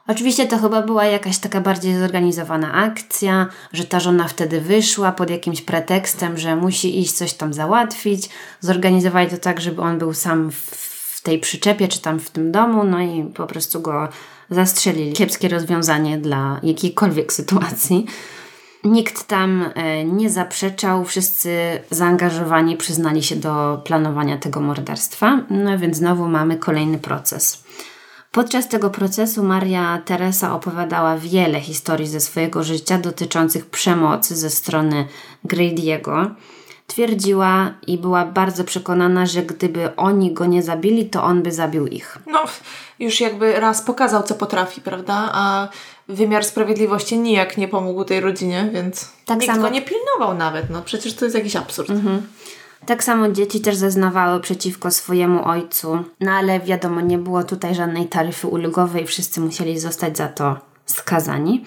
Speaker 2: Oczywiście to chyba była jakaś taka bardziej zorganizowana akcja, że ta żona wtedy wyszła pod jakimś pretekstem, że musi iść coś tam załatwić. Zorganizowali to tak, żeby on był sam w tej przyczepie czy tam w tym domu, no i po prostu go zastrzelili. Kiepskie rozwiązanie dla jakiejkolwiek sytuacji. Nikt tam e, nie zaprzeczał, wszyscy zaangażowani przyznali się do planowania tego morderstwa, no więc znowu mamy kolejny proces. Podczas tego procesu Maria Teresa opowiadała wiele historii ze swojego życia dotyczących przemocy ze strony Grady'ego. Twierdziła i była bardzo przekonana, że gdyby oni go nie zabili, to on by zabił ich.
Speaker 1: No, już jakby raz pokazał, co potrafi, prawda? A wymiar sprawiedliwości nijak nie pomógł tej rodzinie, więc tak nikt samo... go nie pilnował nawet. No przecież to jest jakiś absurd. Mhm.
Speaker 2: Tak samo dzieci też zeznawały przeciwko swojemu ojcu, no ale wiadomo, nie było tutaj żadnej taryfy ulgowej, wszyscy musieli zostać za to skazani.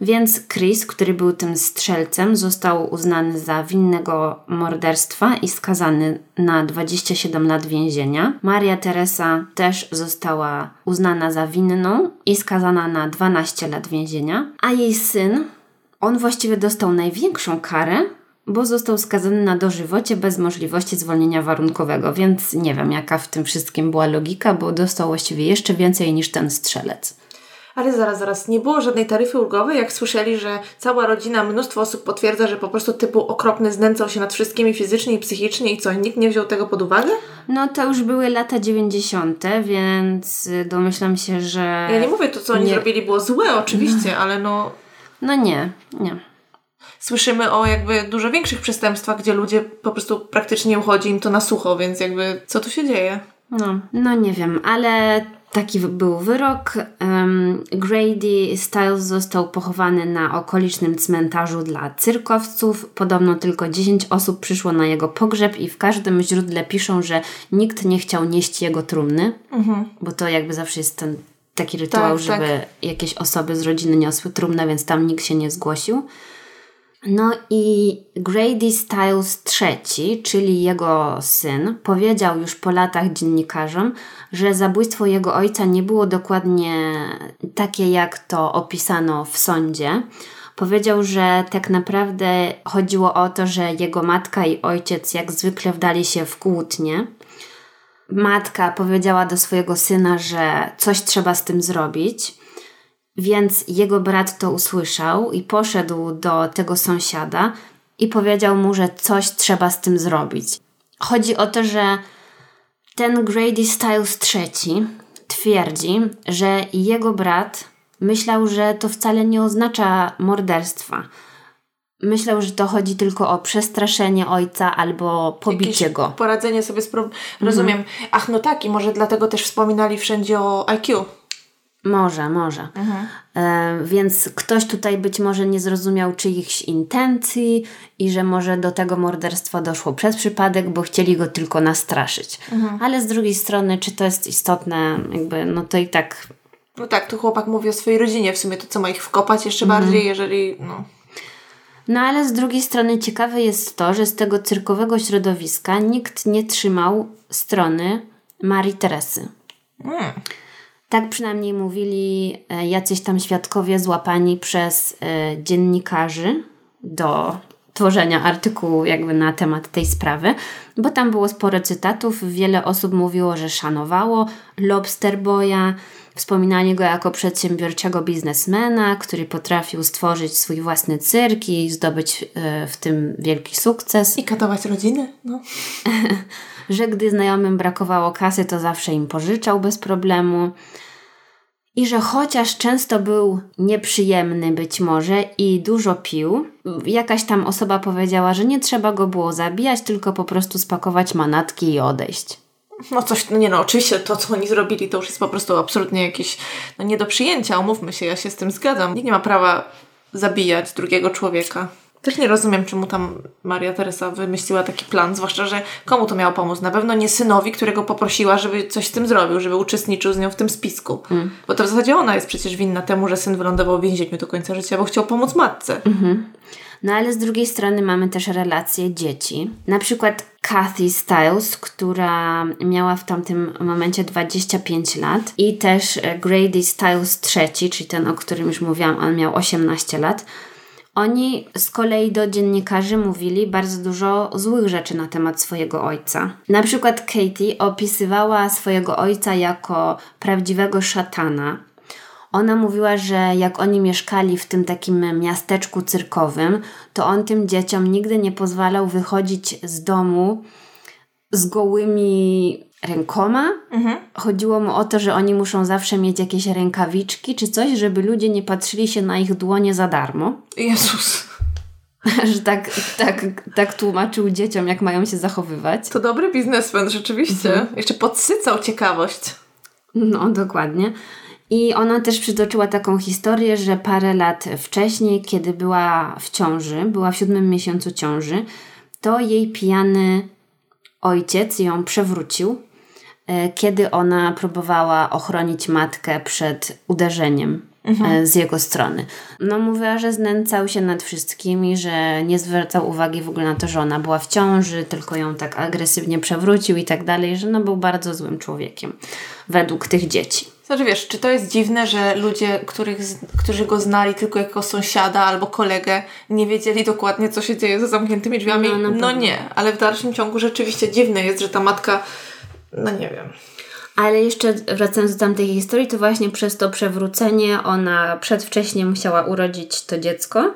Speaker 2: Więc Chris, który był tym strzelcem, został uznany za winnego morderstwa i skazany na 27 lat więzienia. Maria Teresa też została uznana za winną i skazana na 12 lat więzienia, a jej syn, on właściwie dostał największą karę, bo został skazany na dożywocie bez możliwości zwolnienia warunkowego, więc nie wiem jaka w tym wszystkim była logika, bo dostał właściwie jeszcze więcej niż ten strzelec.
Speaker 1: Ale zaraz, zaraz, nie było żadnej taryfy ulgowej, jak słyszeli, że cała rodzina, mnóstwo osób potwierdza, że po prostu typu okropny znęcał się nad wszystkimi fizycznie i psychicznie i co, nikt nie wziął tego pod uwagę?
Speaker 2: No to już były lata 90., więc domyślam się, że...
Speaker 1: Ja nie mówię, to co oni nie... zrobili było złe oczywiście, no. ale no...
Speaker 2: No nie, nie
Speaker 1: słyszymy o jakby dużo większych przestępstwach, gdzie ludzie po prostu praktycznie uchodzi im to na sucho, więc jakby co tu się dzieje?
Speaker 2: No, no nie wiem, ale taki był wyrok. Grady Styles został pochowany na okolicznym cmentarzu dla cyrkowców. Podobno tylko 10 osób przyszło na jego pogrzeb i w każdym źródle piszą, że nikt nie chciał nieść jego trumny, mhm. bo to jakby zawsze jest ten taki rytuał, tak, żeby tak. jakieś osoby z rodziny niosły trumnę, więc tam nikt się nie zgłosił. No i Grady Styles III, czyli jego syn, powiedział już po latach dziennikarzom, że zabójstwo jego ojca nie było dokładnie takie, jak to opisano w sądzie. Powiedział, że tak naprawdę chodziło o to, że jego matka i ojciec jak zwykle wdali się w kłótnie. Matka powiedziała do swojego syna, że coś trzeba z tym zrobić. Więc jego brat to usłyszał i poszedł do tego sąsiada i powiedział mu, że coś trzeba z tym zrobić. Chodzi o to, że ten Grady Styles III twierdzi, że jego brat myślał, że to wcale nie oznacza morderstwa. Myślał, że to chodzi tylko o przestraszenie ojca albo pobicie Jakieś go.
Speaker 1: Poradzenie sobie z problemem. Rozumiem. Mhm. Ach, no tak, i może dlatego też wspominali wszędzie o IQ.
Speaker 2: Może, może. Mhm. E, więc ktoś tutaj być może nie zrozumiał czyichś intencji i że może do tego morderstwa doszło przez przypadek, bo chcieli go tylko nastraszyć. Mhm. Ale z drugiej strony, czy to jest istotne, jakby, no to i tak.
Speaker 1: No tak, tu chłopak mówi o swojej rodzinie, w sumie to co ma ich wkopać jeszcze mhm. bardziej, jeżeli. No.
Speaker 2: No ale z drugiej strony ciekawe jest to, że z tego cyrkowego środowiska nikt nie trzymał strony Marii Teresy. Mm. Tak przynajmniej mówili e, jacyś tam świadkowie złapani przez e, dziennikarzy do tworzenia artykułu jakby na temat tej sprawy, bo tam było sporo cytatów, wiele osób mówiło, że szanowało Lobster Boya, wspominali go jako przedsiębiorczego biznesmena, który potrafił stworzyć swój własny cyrk i zdobyć e, w tym wielki sukces.
Speaker 1: I katować rodziny, no.
Speaker 2: że gdy znajomym brakowało kasy, to zawsze im pożyczał bez problemu. i że chociaż często był nieprzyjemny być może i dużo pił, jakaś tam osoba powiedziała, że nie trzeba go było zabijać, tylko po prostu spakować manatki i odejść.
Speaker 1: No coś, no nie no, oczywiście to, co oni zrobili, to już jest po prostu absolutnie jakieś, no nie do przyjęcia, umówmy się, ja się z tym zgadzam. Nikt nie ma prawa zabijać drugiego człowieka. Też nie rozumiem, czemu tam Maria Teresa wymyśliła taki plan, zwłaszcza, że komu to miało pomóc? Na pewno nie synowi, którego poprosiła, żeby coś z tym zrobił, żeby uczestniczył z nią w tym spisku. Mm. Bo to w zasadzie ona jest przecież winna temu, że syn wylądował w więzieniu do końca życia, bo chciał pomóc matce.
Speaker 2: Mm-hmm. No ale z drugiej strony mamy też relacje dzieci. Na przykład Kathy Styles, która miała w tamtym momencie 25 lat i też Grady Styles III, czyli ten, o którym już mówiłam, on miał 18 lat. Oni z kolei do dziennikarzy mówili bardzo dużo złych rzeczy na temat swojego ojca. Na przykład Katie opisywała swojego ojca jako prawdziwego szatana. Ona mówiła, że jak oni mieszkali w tym takim miasteczku cyrkowym, to on tym dzieciom nigdy nie pozwalał wychodzić z domu z gołymi rękoma. Mhm. Chodziło mu o to, że oni muszą zawsze mieć jakieś rękawiczki czy coś, żeby ludzie nie patrzyli się na ich dłonie za darmo.
Speaker 1: Jezus.
Speaker 2: że tak, tak, tak tłumaczył dzieciom, jak mają się zachowywać.
Speaker 1: To dobry biznesmen, rzeczywiście. Mhm. Jeszcze podsycał ciekawość.
Speaker 2: No, dokładnie. I ona też przytoczyła taką historię, że parę lat wcześniej, kiedy była w ciąży, była w siódmym miesiącu ciąży, to jej pijany ojciec ją przewrócił E, kiedy ona próbowała ochronić matkę przed uderzeniem mhm. E, z jego strony. No mówiła, że znęcał się nad wszystkimi, że nie zwracał uwagi w ogóle na to, że ona była w ciąży, tylko ją tak agresywnie przewrócił i tak dalej, że no był bardzo złym człowiekiem według tych dzieci.
Speaker 1: Znaczy wiesz, czy to jest dziwne, że ludzie, których, którzy go znali tylko jako sąsiada albo kolegę, nie wiedzieli dokładnie, co się dzieje za zamkniętymi drzwiami? No, no nie, ale w dalszym ciągu rzeczywiście dziwne jest, że ta matka no nie wiem.
Speaker 2: Ale jeszcze wracając do tamtej historii, to właśnie przez to przewrócenie ona przedwcześnie musiała urodzić to dziecko.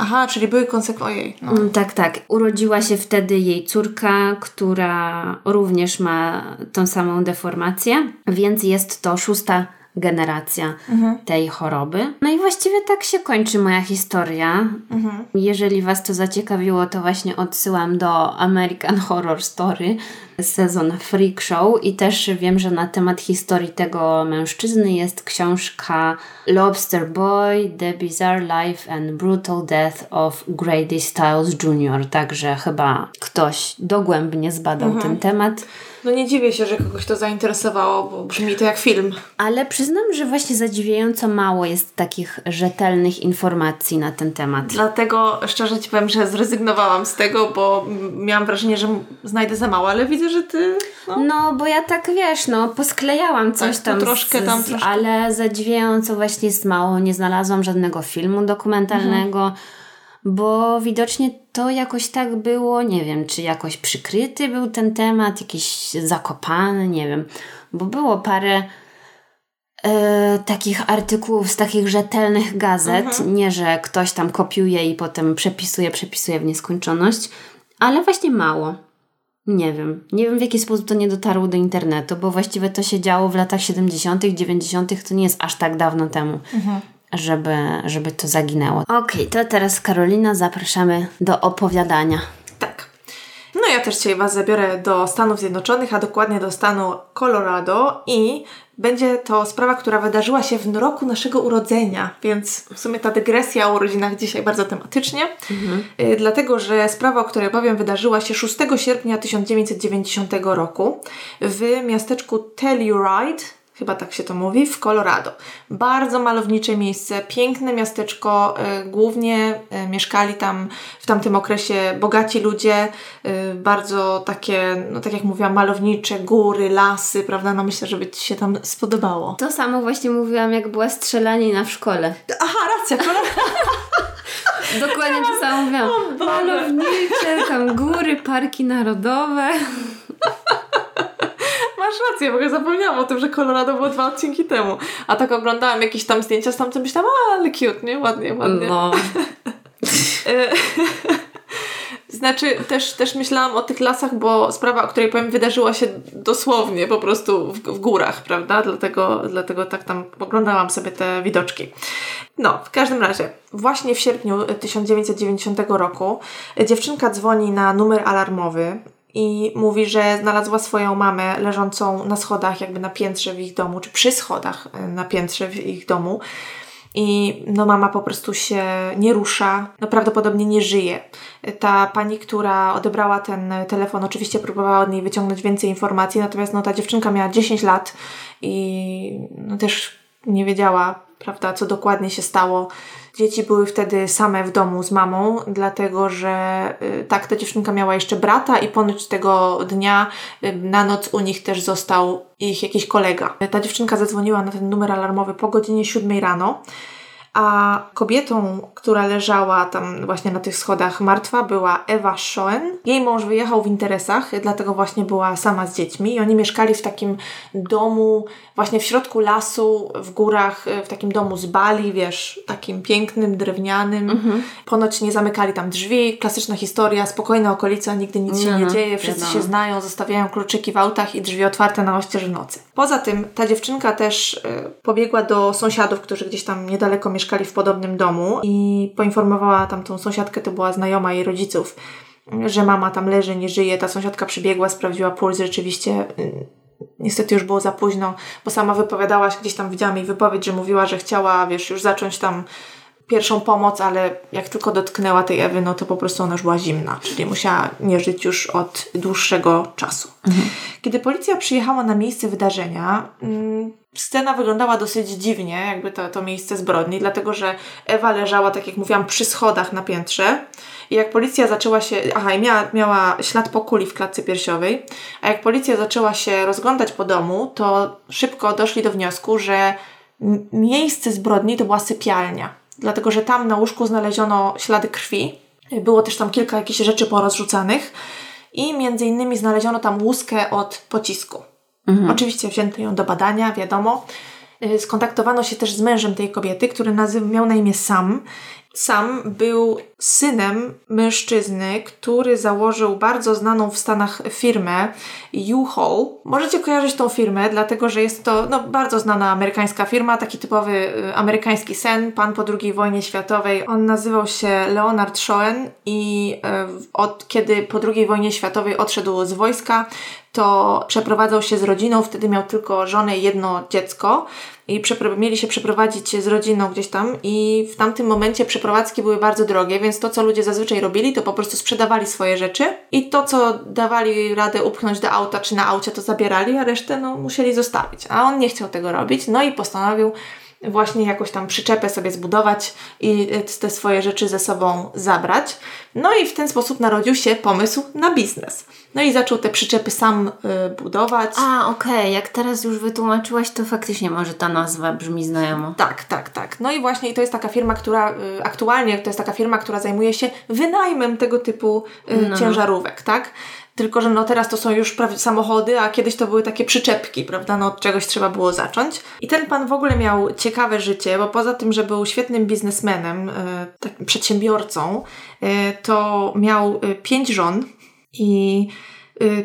Speaker 1: Aha, czyli były konsekwencje. No.
Speaker 2: Mm, tak, tak. Urodziła się wtedy jej córka, która również ma tą samą deformację, więc jest to szósta generacja mhm. tej choroby. No i właściwie tak się kończy moja historia. Mhm. Jeżeli Was to zaciekawiło, to właśnie odsyłam do American Horror Story, sezon Freak Show i też wiem, że na temat historii tego mężczyzny jest książka Lobster Boy, The Bizarre Life and Brutal Death of Grady Styles Jr., także chyba ktoś dogłębnie zbadał mhm. ten temat.
Speaker 1: No nie dziwię się, że kogoś to zainteresowało, bo brzmi to jak film.
Speaker 2: Ale przyznam, że właśnie zadziwiająco mało jest takich rzetelnych informacji na ten temat.
Speaker 1: Dlatego szczerze Ci powiem, że zrezygnowałam z tego, bo miałam wrażenie, że znajdę za mało, ale widzę, że Ty...
Speaker 2: No, no bo ja tak wiesz, no posklejałam coś tak, tam,
Speaker 1: troszkę tam troszkę.
Speaker 2: ale zadziwiająco właśnie jest mało. Nie znalazłam żadnego filmu dokumentalnego. Mhm bo widocznie to jakoś tak było, nie wiem, czy jakoś przykryty był ten temat, jakiś zakopany, nie wiem, bo było parę e, takich artykułów z takich rzetelnych gazet, mhm. nie, że ktoś tam kopiuje i potem przepisuje, przepisuje w nieskończoność, ale właśnie mało. Nie wiem. Nie wiem w jaki sposób to nie dotarło do internetu, bo właściwie to się działo w latach 70., 90., to nie jest aż tak dawno temu. Mhm żeby, żeby to zaginęło. Okej, okay, to teraz Karolina zapraszamy do opowiadania.
Speaker 1: Tak. No ja też dzisiaj Was zabiorę do Stanów Zjednoczonych, a dokładnie do stanu Colorado i będzie to sprawa, która wydarzyła się w roku naszego urodzenia, więc w sumie ta dygresja o urodzinach dzisiaj bardzo tematycznie, mhm. Y, dlatego że sprawa, o której powiem, wydarzyła się 6 sierpnia 1990 roku w miasteczku Telluride chyba tak się to mówi, w Colorado. Bardzo malownicze miejsce, piękne miasteczko, y, głównie y, mieszkali tam w tamtym okresie bogaci ludzie, y, bardzo takie, no tak jak mówiłam, malownicze góry, lasy, prawda? No myślę, że by Ci się tam spodobało.
Speaker 2: To samo właśnie mówiłam, jak była strzelanina w szkole.
Speaker 1: Aha, racja, Colorado.
Speaker 2: Dokładnie to samo mówiłam. Malownicze, tam góry, parki narodowe.
Speaker 1: Masz rację, bo ja zapomniałam o tym, że Colorado było dwa odcinki temu. A tak oglądałam jakieś tam zdjęcia z tamtym, myślałam, a ale cute, nie? Ładnie, ładnie. No. Znaczy, też, też myślałam o tych lasach, bo sprawa, o której powiem, wydarzyła się dosłownie po prostu w, w górach, prawda? Dlatego, dlatego tak tam oglądałam sobie te widoczki. No, w każdym razie, właśnie w sierpniu 1990 roku dziewczynka dzwoni na numer alarmowy i mówi, że znalazła swoją mamę leżącą na schodach, jakby na piętrze w ich domu, czy przy schodach na piętrze w ich domu. I no mama po prostu się nie rusza, no prawdopodobnie nie żyje. Ta pani, która odebrała ten telefon, oczywiście próbowała od niej wyciągnąć więcej informacji, natomiast no ta dziewczynka miała 10 lat i no też nie wiedziała, prawda, co dokładnie się stało. Dzieci były wtedy same w domu z mamą, dlatego że y, tak, ta dziewczynka miała jeszcze brata i ponoć tego dnia y, na noc u nich też został ich jakiś kolega. Ta dziewczynka zadzwoniła na ten numer alarmowy po godzinie 7 rano. A kobietą, która leżała tam właśnie na tych schodach martwa, była Ewa Schoen. Jej mąż wyjechał w interesach, dlatego właśnie była sama z dziećmi. I oni mieszkali w takim domu, właśnie w środku lasu, w górach, w takim domu z bali, wiesz, takim pięknym, drewnianym. Mhm. Ponoć nie zamykali tam drzwi. Klasyczna historia, spokojna okolica, nigdy nic się nie mhm. dzieje, wszyscy się znają, zostawiają kluczyki w autach i drzwi otwarte na oścież w nocy. Poza tym ta dziewczynka też y, pobiegła do sąsiadów, którzy gdzieś tam niedaleko mieszkali mieszkali w podobnym domu i poinformowała tam tą sąsiadkę, to była znajoma jej rodziców, że mama tam leży, nie żyje. Ta sąsiadka przybiegła, sprawdziła puls, rzeczywiście y, niestety już było za późno, bo sama wypowiadała się, gdzieś tam widziałam jej wypowiedź, że mówiła, że chciała, wiesz, już zacząć tam pierwszą pomoc, ale jak tylko dotknęła tej Ewy, no to po prostu ona już była zimna, czyli musiała nie żyć już od dłuższego czasu. Mhm. Kiedy policja przyjechała na miejsce wydarzenia, mm, scena wyglądała dosyć dziwnie, jakby to, to miejsce zbrodni, dlatego że Ewa leżała, tak jak mówiłam, przy schodach na piętrze. I jak policja zaczęła się. Aha, i miała, miała ślad po kuli w klatce piersiowej. A jak policja zaczęła się rozglądać po domu, to szybko doszli do wniosku, że miejsce zbrodni to była sypialnia. Dlatego, że tam na łóżku znaleziono ślady krwi. Było też tam kilka jakichś rzeczy porozrzucanych. I między innymi znaleziono tam łuskę od pocisku. Mhm. Oczywiście wzięto ją do badania, wiadomo. Y, skontaktowano się też z mężem tej kobiety, który nazyw, miał na imię Sam sam był synem mężczyzny, który założył bardzo znaną w Stanach firmę U-Haul. Możecie kojarzyć tą firmę, dlatego że jest to no, bardzo znana amerykańska firma, taki typowy y, amerykański sen, pan po II wojnie światowej. On nazywał się Leonard Schoen i y, od kiedy po II wojnie światowej odszedł z wojska, to przeprowadzał się z rodziną, wtedy miał tylko żonę i jedno dziecko i mieli się przeprowadzić z rodziną gdzieś tam i w tamtym momencie przeprowadzki były bardzo drogie, więc to, co ludzie zazwyczaj robili, to po prostu sprzedawali swoje rzeczy i to, co dawali radę upchnąć do auta czy na aucie, to zabierali, a resztę no, musieli zostawić. A on nie chciał tego robić, no i postanowił właśnie jakąś tam przyczepę sobie zbudować i te swoje rzeczy ze sobą zabrać. No i w ten sposób narodził się pomysł na biznes. No i zaczął te przyczepy sam y, budować.
Speaker 2: A, okej, okay. jak teraz już wytłumaczyłaś, to faktycznie może ta nazwa brzmi znajomo.
Speaker 1: Tak, tak, tak. No i właśnie to jest taka firma, która y, aktualnie to jest taka firma, która zajmuje się wynajmem tego typu y, no. ciężarówek, tak? Tylko, że no teraz to są już prawie samochody, a kiedyś to były takie przyczepki, prawda? No od czegoś trzeba było zacząć. I ten pan w ogóle miał ciekawe życie, bo poza tym, że był świetnym biznesmenem, yy, takim przedsiębiorcą, yy, to miał yy, pięć żon i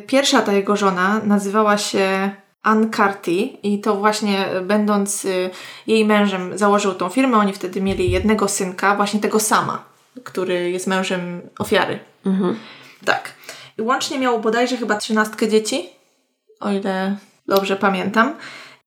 Speaker 1: pierwsza ta jego żona nazywała się Ann Carty i to właśnie będąc jej mężem założył tą firmę. Oni wtedy mieli jednego synka, właśnie tego sama, który jest mężem ofiary. Mhm. Tak. Łącznie miał bodajże chyba trzynastkę dzieci, o ile dobrze pamiętam.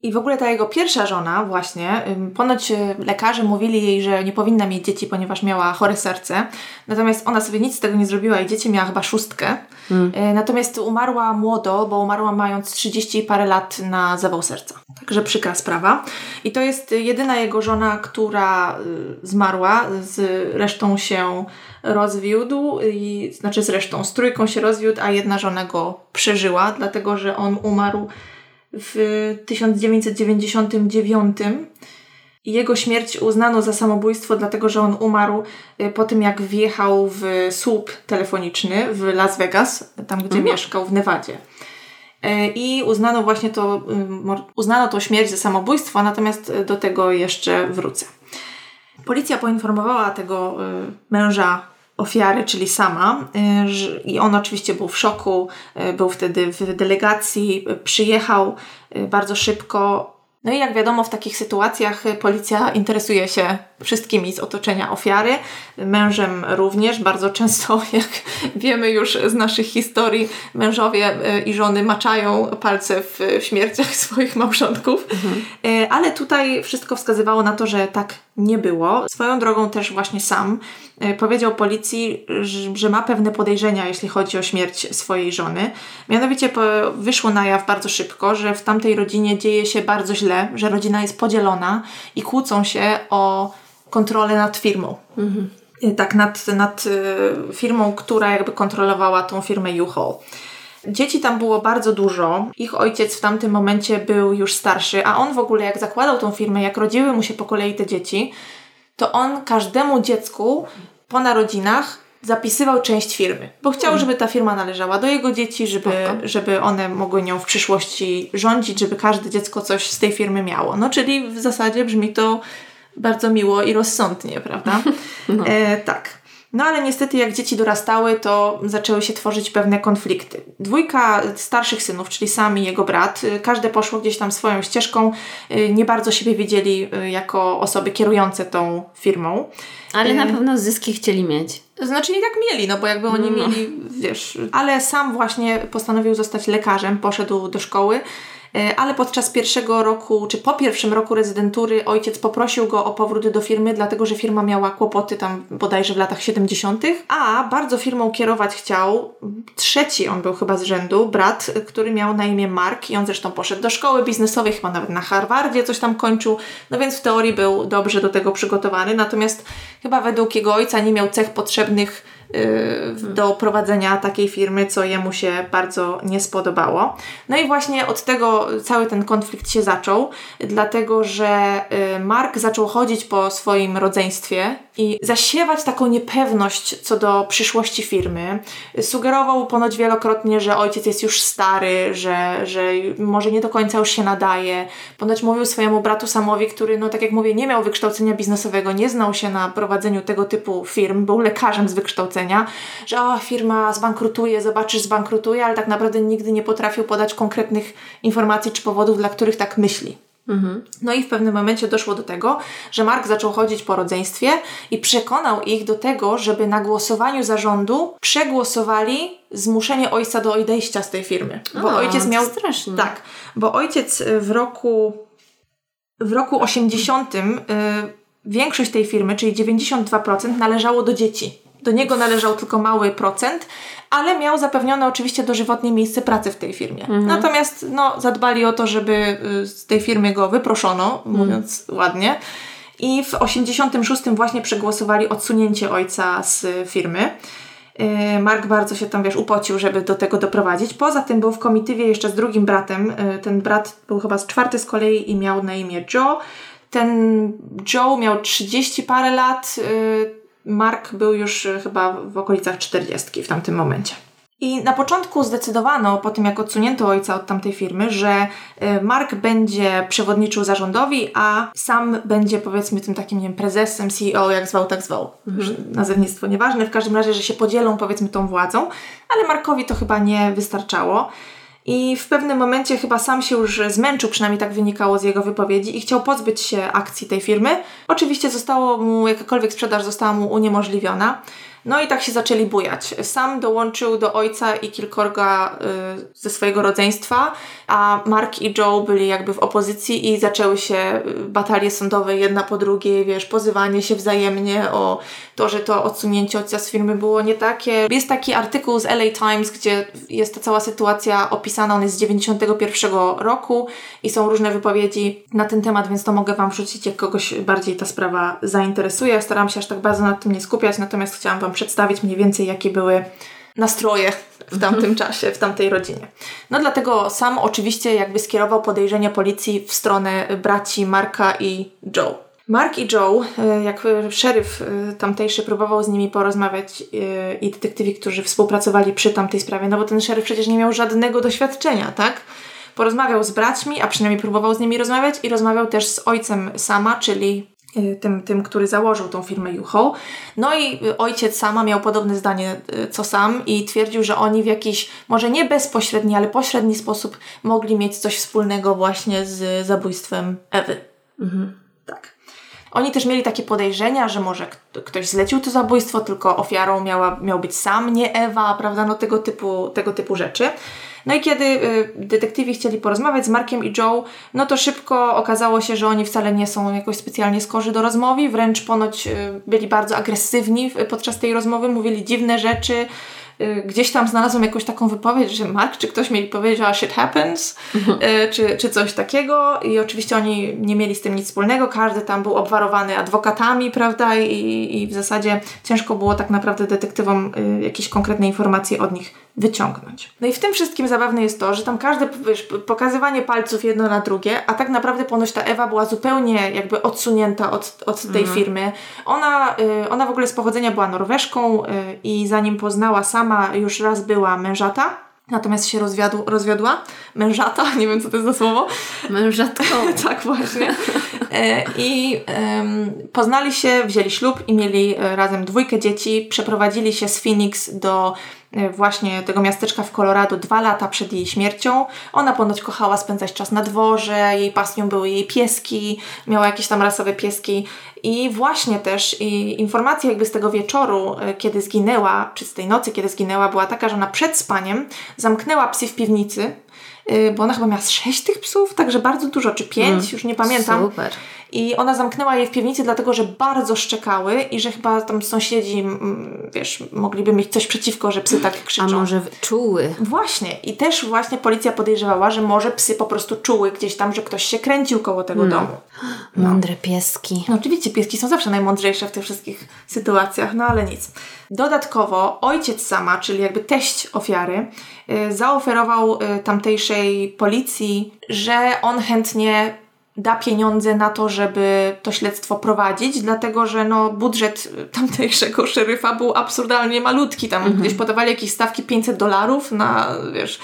Speaker 1: I w ogóle ta jego pierwsza żona właśnie, ponoć y, lekarze mówili jej, że nie powinna mieć dzieci, ponieważ miała chore serce. Natomiast ona sobie nic z tego nie zrobiła i dzieci miała chyba szóstkę. Hmm. Natomiast umarła młodo, bo umarła mając 30 parę lat na zawał serca. Także przykra sprawa. I to jest jedyna jego żona, która y, zmarła. Z resztą się rozwiódł, i, znaczy z resztą z trójką się rozwiódł, a jedna żona go przeżyła, dlatego że on umarł w 1999 i jego śmierć uznano za samobójstwo, dlatego że on umarł y, po tym, jak wjechał w słup telefoniczny w Las Vegas, tam gdzie mhm. mieszkał, w Nevadzie. Y, I uznano właśnie to, y, uznano to śmierć za samobójstwo, natomiast do tego jeszcze wrócę. Policja poinformowała tego męża ofiary, czyli sama. I on oczywiście był w szoku, był wtedy w delegacji, przyjechał bardzo szybko no i jak wiadomo, w takich sytuacjach policja interesuje się wszystkimi z otoczenia ofiary, mężem również. Bardzo często, jak wiemy już z naszych historii, mężowie i żony maczają palce w śmierciach swoich małżonków. Mhm. Ale tutaj wszystko wskazywało na to, że tak nie było. Swoją drogą też właśnie sam e, powiedział policji, że ma pewne podejrzenia, jeśli chodzi o śmierć swojej żony. Mianowicie wyszło na jaw bardzo szybko, że w tamtej rodzinie dzieje się bardzo źle, że rodzina jest podzielona i kłócą się o kontrolę nad firmą. Mhm. Tak, nad, nad e, firmą, która jakby kontrolowała tą firmę U-Haul. Dzieci tam było bardzo dużo. Ich ojciec w tamtym momencie był już starszy, a on w ogóle jak zakładał tą firmę, jak rodziły mu się po kolei te dzieci, to on każdemu dziecku po narodzinach zapisywał część firmy, bo chciał, żeby ta firma należała do jego dzieci, żeby, żeby one mogły nią w przyszłości rządzić, żeby każde dziecko coś z tej firmy miało. No czyli w zasadzie brzmi to bardzo miło i rozsądnie, prawda? No. E, tak. No ale niestety jak dzieci dorastały, to zaczęły się tworzyć pewne konflikty. Dwójka starszych synów, czyli sam i jego brat, y, każde poszło gdzieś tam swoją ścieżką, y, nie bardzo siebie widzieli y, jako osoby kierujące tą firmą.
Speaker 2: Ale na pewno zyski chcieli mieć.
Speaker 1: Znaczy i tak mieli, no bo jakby oni no. mieli, wiesz... Ale sam właśnie postanowił zostać lekarzem, poszedł do szkoły ale podczas pierwszego roku, czy po pierwszym roku rezydentury ojciec poprosił go o powrót do firmy, dlatego że firma miała kłopoty tam bodajże w latach 70., a bardzo firmą kierować chciał trzeci, on był chyba z rzędu, brat, który miał na imię Mark i on zresztą poszedł do szkoły biznesowej, chyba nawet na Harvardzie coś tam kończył, no więc w teorii był dobrze do tego przygotowany, natomiast chyba według jego ojca nie miał cech potrzebnych do prowadzenia takiej firmy, co jemu się bardzo nie spodobało. No i właśnie od tego cały ten konflikt się zaczął, dlatego że y, Mark zaczął chodzić po swoim rodzeństwie i zasiewać taką niepewność co do przyszłości firmy. Sugerował ponoć wielokrotnie, że ojciec jest już stary, że, że może nie do końca już się nadaje. Ponoć mówił swojemu bratu Samowi, który, no tak jak mówię, nie miał wykształcenia biznesowego, nie znał się na prowadzeniu tego typu firm, był lekarzem z wykształcenia, że o, firma zbankrutuje, zobaczysz, zbankrutuje, ale tak naprawdę nigdy nie potrafił podać konkretnych informacji czy powodów, dla których tak myśli. Mhm. No i w pewnym momencie doszło do tego, że Mark zaczął chodzić po rodzeństwie i przekonał ich do tego, żeby na głosowaniu zarządu przegłosowali zmuszenie ojca do odejścia z tej firmy.
Speaker 2: Bo o, ojciec miał. Strasznie.
Speaker 1: Tak, bo ojciec w roku w roku 80 y, większość tej firmy, czyli 92% należało do dzieci. Do niego należał tylko mały procent, ale miał zapewnione oczywiście dożywotnie miejsce pracy w tej firmie. Mhm. Natomiast no, zadbali o to, żeby y, z tej firmy go wyproszono, mhm. mówiąc ładnie. I w 86 właśnie przegłosowali odsunięcie ojca z firmy. Y, Mark bardzo się tam, wiesz, upocił, żeby do tego doprowadzić. Poza tym był w komitywie jeszcze z drugim bratem. Y, ten brat był chyba z czwarty z kolei i miał na imię Joe. Ten Joe miał 30 parę lat, Mark był już e, chyba w okolicach 40 w tamtym momencie. I na początku zdecydowano, po tym jak odsunięto ojca od tamtej firmy, że e, Mark będzie przewodniczył zarządowi, a sam będzie powiedzmy tym takim, nie wiem, prezesem, CEO, jak zwał, tak zwał. Mhm. Nazewnictwo nieważne, w każdym razie, że się podzielą powiedzmy tą władzą, ale Markowi to chyba nie wystarczało. I w pewnym momencie chyba sam się już zmęczył, przynajmniej tak wynikało z jego wypowiedzi, i chciał pozbyć się akcji tej firmy. Oczywiście zostało mu, jakakolwiek sprzedaż została mu uniemożliwiona. No i tak się zaczęli bujać. Sam dołączył do ojca i kilkorga y, ze swojego rodzeństwa, a Mark i Joe byli jakby w opozycji i zaczęły się y, batalie sądowe jedna po drugiej, wiesz, pozywanie się wzajemnie o to, że to odsunięcie ojca z firmy było nie takie. Jest taki artykuł z LA Times, gdzie jest ta cała sytuacja opisana, on jest z 91 roku i są różne wypowiedzi na ten temat, więc to mogę Wam wrzucić, jak kogoś bardziej ta sprawa zainteresuje. Staram się aż tak bardzo nad tym nie skupiać, natomiast chciałam Wam przedstawić mniej więcej, jakie były nastroje w tamtym czasie, w tamtej rodzinie. No dlatego sam oczywiście jakby skierował podejrzenia policji w stronę braci Marka i Joe. Mark i Joe, e, jak szeryf e, tamtejszy próbował z nimi porozmawiać e, i detektywi, którzy współpracowali przy tamtej sprawie, no bo ten szeryf przecież nie miał żadnego doświadczenia, tak? Porozmawiał z braćmi, a przynajmniej próbował z nimi rozmawiać i rozmawiał też z ojcem sama, czyli tym, tym, który założył tą firmę Juho. No i ojciec sama miał podobne zdanie co sam i twierdził, że oni w jakiś, może nie bezpośredni, ale pośredni sposób mogli mieć coś wspólnego właśnie z zabójstwem Ewy. Mhm. Tak. Oni też mieli takie podejrzenia, że może ktoś zlecił to zabójstwo, tylko ofiarą miała, miał być sam, nie Ewa, prawda, no tego typu, tego typu rzeczy. No i kiedy y, detektywi chcieli porozmawiać z Markiem i Joe, no to szybko okazało się, że oni wcale nie są jakoś specjalnie skorzy do rozmowy, wręcz ponoć y, byli bardzo agresywni podczas tej rozmowy, mówili dziwne rzeczy, gdzieś tam znalazłam jakąś taką wypowiedź, że Mark czy ktoś mi powiedział, shit happens, mhm. Y, czy, czy coś takiego. I oczywiście oni nie mieli z tym nic wspólnego, każdy tam był obwarowany adwokatami, prawda, i, i w zasadzie ciężko było tak naprawdę detektywom y, jakieś konkretne informacje od nich wyciągnąć. No i w tym wszystkim zabawne jest to, że tam każde wiesz, pokazywanie palców jedno na drugie, a tak naprawdę ponoć ta Ewa była zupełnie jakby odsunięta od, od tej mhm. firmy. Ona, ona w ogóle z pochodzenia była Norweszką i zanim poznała sama już raz była mężata, natomiast się rozwiadł, rozwiodła. Mężata, nie wiem co to jest za słowo.
Speaker 2: Mężatką.
Speaker 1: tak, właśnie. E, I poznali się, wzięli ślub i mieli e, razem dwójkę dzieci. Przeprowadzili się z Phoenix do właśnie tego miasteczka w Colorado dwa lata przed jej śmiercią. Ona ponoć kochała spędzać czas na dworze, jej pasją były jej pieski, miała jakieś tam rasowe pieski i właśnie też i informacja jakby z tego wieczoru, e, kiedy zginęła, czy z tej nocy, kiedy zginęła, była taka, że ona przed spaniem zamknęła psy w piwnicy, e, bo ona chyba miała sześć tych psów, także bardzo dużo, czy pięć, mm, już nie pamiętam.
Speaker 2: Super.
Speaker 1: I ona zamknęła je w piwnicy, dlatego że bardzo szczekały i że chyba tam sąsiedzi, wiesz, mogliby mieć coś przeciwko, że psy tak krzyczą.
Speaker 2: A może czuły?
Speaker 1: Właśnie. I też właśnie policja podejrzewała, że może psy po prostu czuły gdzieś tam, że ktoś się kręcił koło tego hmm. domu.
Speaker 2: No. Mądre pieski.
Speaker 1: No oczywiście, pieski są zawsze najmądrzejsze w tych wszystkich sytuacjach, no ale nic. Dodatkowo ojciec sama, czyli jakby teść ofiary, yy, zaoferował yy, tamtejszej policji, że on chętnie da pieniądze na to, żeby to śledztwo prowadzić, dlatego że no, budżet tamtejszego szeryfa był absurdalnie malutki. Tam mhm. gdzieś podawali jakieś stawki 500 dolarów na, wiesz,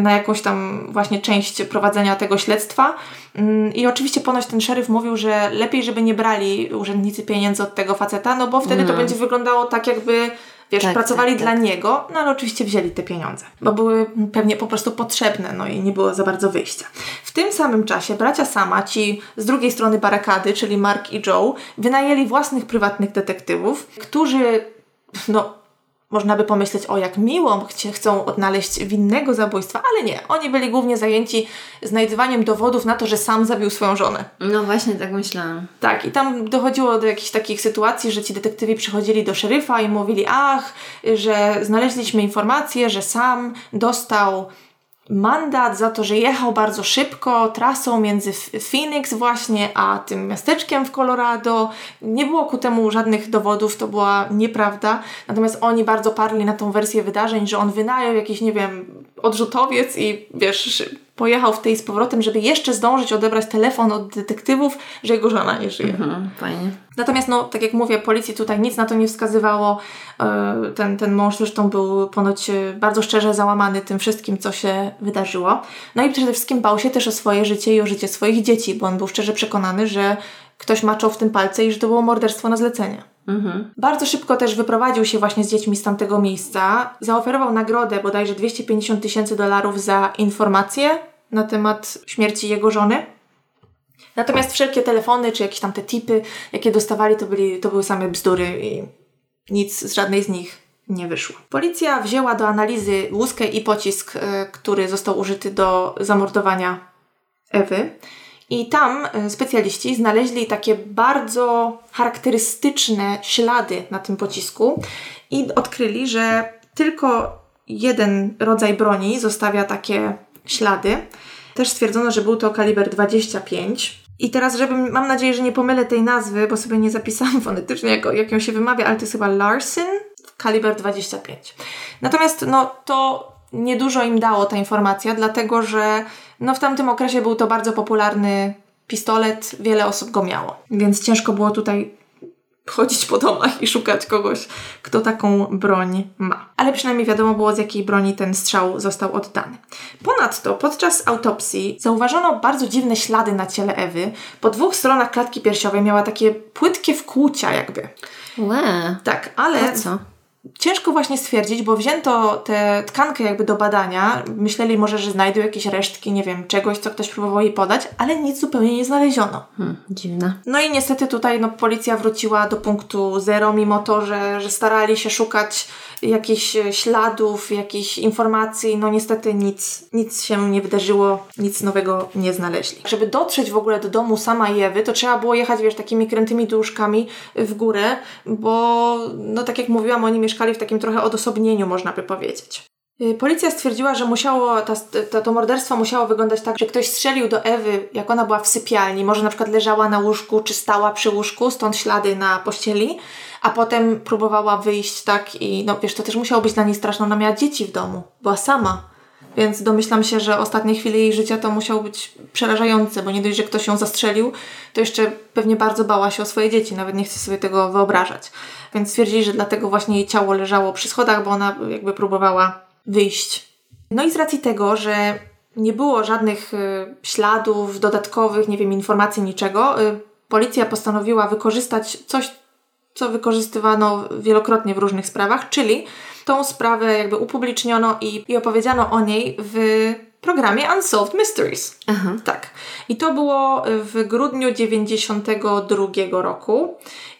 Speaker 1: na jakąś tam właśnie część prowadzenia tego śledztwa. Mm, I oczywiście ponoć ten szeryf mówił, że lepiej, żeby nie brali urzędnicy pieniędzy od tego faceta, no bo wtedy to mhm. będzie wyglądało tak, jakby wiesz, tak, pracowali tak, dla tak. niego, no ale oczywiście wzięli te pieniądze, bo były pewnie po prostu potrzebne, no i nie było za bardzo wyjścia. W tym samym czasie bracia Sama, ci z drugiej strony barakady, czyli Mark i Joe, wynajęli własnych prywatnych detektywów, którzy no, można by pomyśleć, o jak miło, chcą odnaleźć winnego zabójstwa, ale nie. Oni byli głównie zajęci znajdywaniem dowodów na to, że sam zabił swoją żonę.
Speaker 2: No właśnie, tak myślałam.
Speaker 1: Tak, i tam dochodziło do jakichś takich sytuacji, że ci detektywi przychodzili do szeryfa i mówili, ach, że znaleźliśmy informację, że sam dostał mandat za to, że jechał bardzo szybko trasą między Phoenix właśnie, a tym miasteczkiem w Colorado. Nie było ku temu żadnych dowodów, to była nieprawda. Natomiast oni bardzo parli na tą wersję wydarzeń, że on wynajął jakiś, nie wiem, odrzutowiec i wiesz, pojechał w tej z powrotem, żeby jeszcze zdążyć odebrać telefon od detektywów, że jego żona nie żyje.
Speaker 2: Mhm, fajnie.
Speaker 1: Natomiast, no, tak jak mówię, policji tutaj nic na to nie wskazywało. E, ten, ten mąż zresztą był ponoć e, bardzo szczerze załamany tym wszystkim, co się wydarzyło. No i przede wszystkim bał się też o swoje życie i o życie swoich dzieci, bo on był szczerze przekonany, że ktoś maczał w tym palce i że to było morderstwo na zlecenie. Mhm. Bardzo szybko też wyprowadził się właśnie z dziećmi z tamtego miejsca. Zaoferował nagrodę bodajże 250 tysięcy dolarów za informacje na temat śmierci jego żony. Natomiast wszelkie telefony, czy jakieś tam te tipy, jakie dostawali, to, byli, to były same bzdury i nic z żadnej z nich nie wyszło. Policja wzięła do analizy łuskę i pocisk, e, który został użyty do zamordowania Ewy. I tam e, specjaliści znaleźli takie bardzo charakterystyczne ślady na tym pocisku i odkryli, że tylko jeden rodzaj broni zostawia takie ślady. Też stwierdzono, że był to kaliber 25. I teraz, żebym, mam nadzieję, że nie pomylę tej nazwy, bo sobie nie zapisałam fonetycznie, jak, jak ją się wymawia, ale to jest chyba Larsen, kaliber 25. Natomiast no, to niedużo im dało ta informacja, dlatego że no, w tamtym okresie był to bardzo popularny pistolet, wiele osób go miało. Więc ciężko było tutaj chodzić po domach i szukać kogoś, kto taką broń ma. Ale przynajmniej wiadomo było, z jakiej broni ten strzał został oddany. Ponadto podczas autopsji zauważono bardzo dziwne ślady na ciele Ewy. Po dwóch stronach klatki piersiowej miała takie płytkie wkłucia jakby.
Speaker 2: Łe.
Speaker 1: Tak, ale? Ciężko właśnie stwierdzić, bo wzięto tę tkankę jakby do badania. Myśleli może, że znajdą jakieś resztki, nie wiem, czegoś, co ktoś próbował jej podać, ale nic zupełnie nie znaleziono.
Speaker 2: Hmm, dziwne.
Speaker 1: No i niestety tutaj no, policja wróciła do punktu zero, mimo to, że, że starali się szukać jakichś e, śladów, jakichś informacji. No niestety nic, nic się nie wydarzyło, nic nowego nie znaleźli. Żeby dotrzeć w ogóle do domu sama Ewy, to trzeba było jechać, wiesz, takimi krętymi dróżkami w górę, bo no tak jak mówiłam, oni mieszkali w takim trochę odosobnieniu, można by powiedzieć. Y, Policja stwierdziła, że musiało, ta, ta, to morderstwo musiało wyglądać tak, że ktoś strzelił do Ewy, jak ona była w sypialni. Może na przykład leżała na łóżku, czy stała przy łóżku, stąd ślady na pościeli, a potem próbowała wyjść tak i no wiesz, to też musiało być dla niej straszne. Ona miała dzieci w domu, była sama. Więc domyślam się, że ostatnie chwile jej życia to musiało być przerażające, bo nie dość, że ktoś ją zastrzelił, to jeszcze pewnie bardzo bała się o swoje dzieci. Nawet nie chcę sobie tego wyobrażać. Więc stwierdzili, że dlatego właśnie jej ciało leżało przy schodach, bo ona jakby próbowała wyjść. No i z racji tego, że nie było żadnych y, śladów dodatkowych, nie wiem, informacji, niczego, y, policja postanowiła wykorzystać coś, co wykorzystywano wielokrotnie w różnych sprawach, czyli tą sprawę jakby upubliczniono i, i opowiedziano o niej w programie Unsolved Mysteries.
Speaker 2: Aha.
Speaker 1: Tak. I to było w grudniu 92 roku.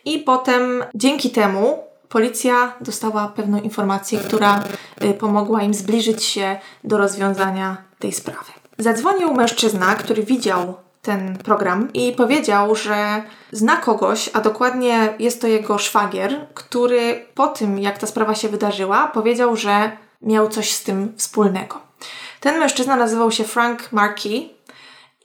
Speaker 1: I potem dzięki temu policja dostała pewną informację, która y, pomogła im zbliżyć się do rozwiązania tej sprawy. Zadzwonił mężczyzna, który widział ten program i powiedział, że zna kogoś, a dokładnie jest to jego szwagier, który po tym, jak ta sprawa się wydarzyła, powiedział, że miał coś z tym wspólnego. Ten mężczyzna nazywał się Frank Markey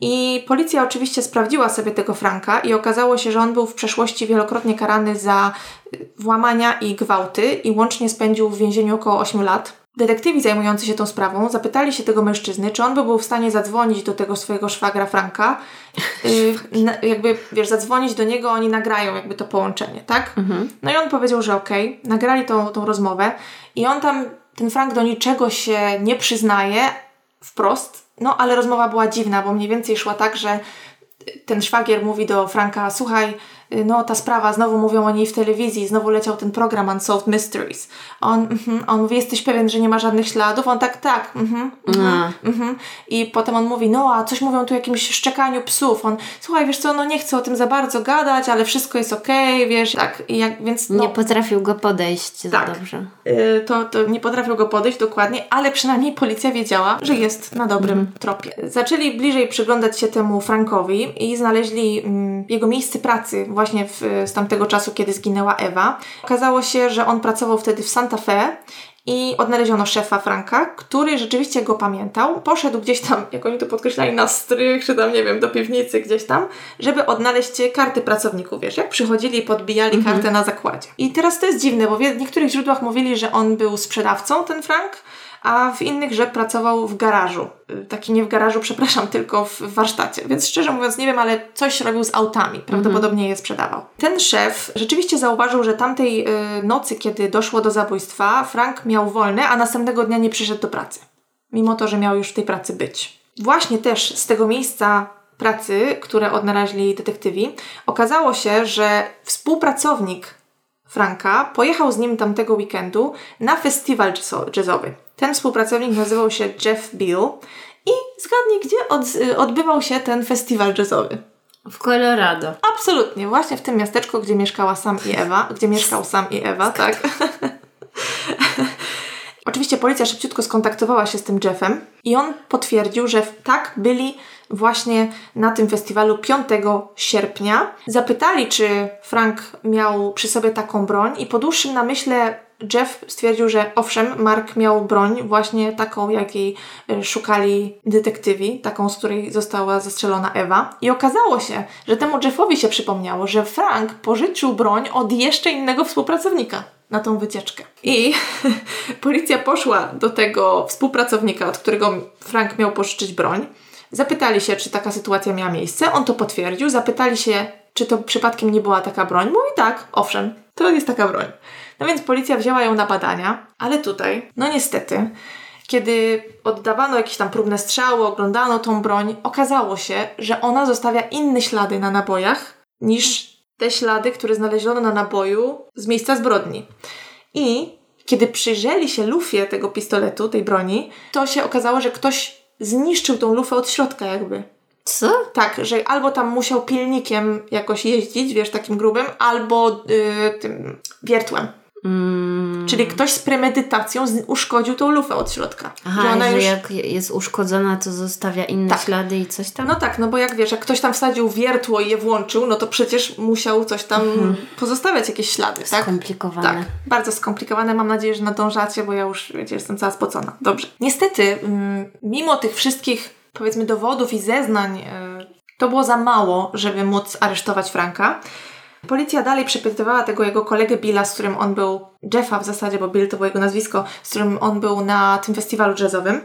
Speaker 1: i policja oczywiście sprawdziła sobie tego Franka i okazało się, że on był w przeszłości wielokrotnie karany za y, włamania i gwałty i łącznie spędził w więzieniu około 8 lat. Detektywi zajmujący się tą sprawą zapytali się tego mężczyzny, czy on by był w stanie zadzwonić do tego swojego szwagra Franka. Yy, na, jakby, wiesz, zadzwonić do niego, oni nagrają jakby to połączenie, tak? No i on powiedział, że okej, nagrali tą, tą rozmowę i on tam, ten Frank do niczego się nie przyznaje wprost, no ale rozmowa była dziwna, bo mniej więcej szła tak, że ten szwagier mówi do Franka, słuchaj, no ta sprawa, znowu mówią o niej w telewizji, znowu leciał ten program Unsolved Mysteries. On, mhm, on mówi, jesteś pewien, że nie ma żadnych śladów? On tak, tak, mhm, mhm,
Speaker 2: A.
Speaker 1: mhm. I potem on mówi, no a coś mówią tu o jakimś szczekaniu psów. On, słuchaj, wiesz co, no nie chcę o tym za bardzo gadać, ale wszystko jest okej, wiesz, tak, i jak, więc no,
Speaker 2: Nie potrafił go podejść za
Speaker 1: Tak.
Speaker 2: dobrze.
Speaker 1: y, to, to nie potrafił go podejść dokładnie, ale przynajmniej policja wiedziała, że jest na dobrym tropie. Zaczęli bliżej przyglądać się temu Frankowi i znaleźli mm, jego miejsce pracy właśnie w, z tamtego czasu, kiedy zginęła Ewa. Okazało się, że on pracował wtedy w Santa Fe i odnaleziono szefa Franka, który rzeczywiście go pamiętał. Poszedł gdzieś tam, jak oni to podkreślali, na strych, czy tam, nie wiem, do piwnicy gdzieś tam, żeby odnaleźć karty pracowników, wiesz, jak przychodzili i podbijali kartę na zakładzie. I teraz to jest dziwne, bo w niektórych źródłach mówili, że on był sprzedawcą, ten Frank, a w innych, że pracował w garażu. Taki nie w garażu, przepraszam, tylko w warsztacie. Więc szczerze mówiąc, nie wiem, ale coś robił z autami. Prawdopodobnie je sprzedawał. Ten szef rzeczywiście zauważył, że tamtej y, nocy, kiedy doszło do zabójstwa, Frank miał wolne, a następnego dnia nie przyszedł do pracy. Mimo to, że miał już w tej pracy być. Właśnie też z tego miejsca pracy, które odnaleźli detektywi, okazało się, że współpracownik Franka pojechał z nim tamtego weekendu na festiwal jazzo- jazzowy. Ten współpracownik nazywał się Jeff Bill i zgadnij, gdzie od, odbywał się ten festiwal jazzowy.
Speaker 2: W Colorado.
Speaker 1: Absolutnie, właśnie w tym miasteczku, gdzie mieszkała Sam i Ewa, gdzie mieszkał Sam i Ewa, tak. Oczywiście policja szybciutko skontaktowała się z tym Jeffem i on potwierdził, że tak byli właśnie na tym festiwalu 5 sierpnia. Zapytali, czy Frank miał przy sobie taką broń i po dłuższym namyśle Jeff stwierdził, że owszem, Mark miał broń właśnie taką, jakiej y, szukali detektywi, taką, z której została zastrzelona Ewa. I okazało się, że temu Jeffowi się przypomniało, że Frank pożyczył broń od jeszcze innego współpracownika na tą wycieczkę. I policja poszła do tego współpracownika, od którego Frank miał pożyczyć broń. Zapytali się, czy taka sytuacja miała miejsce. On to potwierdził. Zapytali się czy to przypadkiem nie była taka broń. Mówi tak, owszem, to jest taka broń. No więc policja wzięła ją na badania, ale tutaj, no niestety, kiedy oddawano jakieś tam próbne strzały, oglądano tą broń, okazało się, że ona zostawia inne ślady na nabojach niż te ślady, które znaleziono na naboju z miejsca zbrodni. I kiedy przyjrzeli się lufie tego pistoletu, tej broni, to się okazało, że ktoś zniszczył tą lufę od środka jakby.
Speaker 2: Co?
Speaker 1: Tak, że albo tam musiał pilnikiem jakoś jeździć, wiesz, takim grubym, albo yy, tym wiertłem.
Speaker 2: Mm.
Speaker 1: Czyli ktoś z premedytacją uszkodził tą lufę od środka.
Speaker 2: Aha,
Speaker 1: że ona
Speaker 2: że
Speaker 1: już...
Speaker 2: jak jest uszkodzona, to zostawia inne
Speaker 1: Tak.
Speaker 2: ślady i coś tam?
Speaker 1: No tak, no bo jak wiesz, jak ktoś tam wsadził wiertło i je włączył, no to przecież musiał coś tam pozostawiać, jakieś ślady, tak?
Speaker 2: Skomplikowane.
Speaker 1: Tak, bardzo skomplikowane. Mam nadzieję, że nadążacie, bo ja już, wiecie, jestem cała spocona. Dobrze. Niestety, mm, mimo tych wszystkich, powiedzmy, dowodów i zeznań, y, to było za mało, żeby móc aresztować Franka. Policja dalej przepytywała tego jego kolegę Billa, z którym on był, Jeffa w zasadzie, bo Bill to było jego nazwisko, z którym on był na tym festiwalu jazzowym.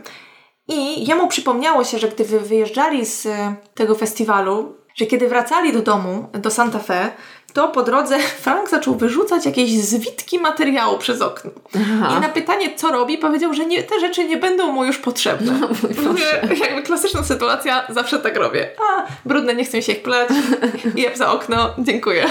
Speaker 1: I jemu przypomniało się, że gdy wy- wyjeżdżali z tego festiwalu, że kiedy wracali do domu, do Santa Fe, to po drodze Frank zaczął wyrzucać jakieś zwitki materiału przez okno. I na pytanie, co robi, powiedział, że nie, te rzeczy nie będą mu już potrzebne. Mówię, Jakby klasyczna sytuacja, zawsze tak robię. A, brudne, nie chcę mi się ich plać. Jeb za okno, dziękuję.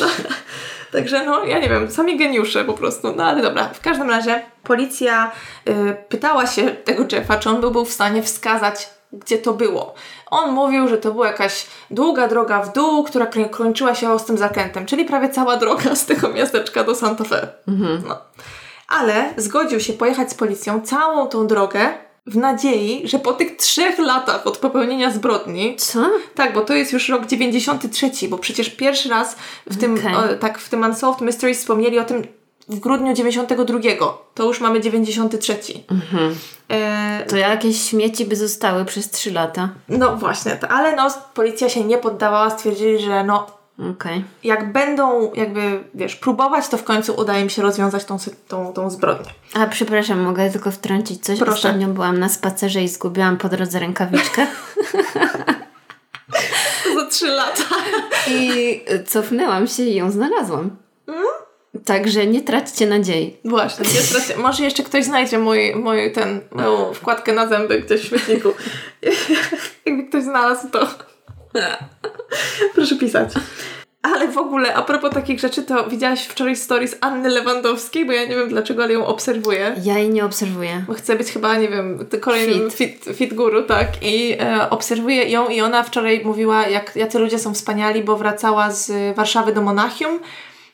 Speaker 1: No, Także no, ja nie wiem, sami geniusze po prostu. No ale dobra, w każdym razie policja y, pytała się tego Jeffa, czy on by był w stanie wskazać, gdzie to było. On mówił, że to była jakaś długa droga w dół, która kończyła się ostrym zakrętem, czyli prawie cała droga z tego miasteczka do Santa Fe. No. Ale zgodził się pojechać z policją całą tą drogę w nadziei, że po tych trzech latach od popełnienia zbrodni
Speaker 2: Co?
Speaker 1: tak, bo to jest już rok 93, bo przecież pierwszy raz w tym,
Speaker 2: Okej.
Speaker 1: o, tak, w tym Unsolved Mysteries wspomnieli o tym w grudniu 92. To już mamy 93. E,
Speaker 2: To jakieś śmieci by zostały przez trzy lata.
Speaker 1: no właśnie, to, ale no policja się nie poddawała, stwierdzili, że no
Speaker 2: Okej.
Speaker 1: jak będą jakby, wiesz, próbować, to w końcu uda im się rozwiązać tą, tą, tą zbrodnię.
Speaker 2: A przepraszam, mogę tylko wtrącić coś?
Speaker 1: Proszę.
Speaker 2: Ostatnio byłam na spacerze i zgubiłam po drodze rękawiczkę.
Speaker 1: Za trzy lata.
Speaker 2: I cofnęłam się i ją znalazłam. Także nie traćcie nadziei.
Speaker 1: Właśnie, nie straci- może jeszcze ktoś znajdzie mój, mój ten, moją wkładkę na zęby gdzieś w świetniku. Jakby ktoś znalazł to. Proszę pisać. Ale w ogóle, a propos takich rzeczy, to widziałaś wczoraj stories Anny Lewandowskiej, bo ja nie wiem dlaczego, ale ją obserwuję.
Speaker 2: Ja jej nie obserwuję.
Speaker 1: Bo chcę być chyba, nie wiem, kolejnym fit, fit, guru, tak. I e, obserwuję ją i ona wczoraj mówiła, jak jacy ludzie są wspaniali, bo wracała z Warszawy do Monachium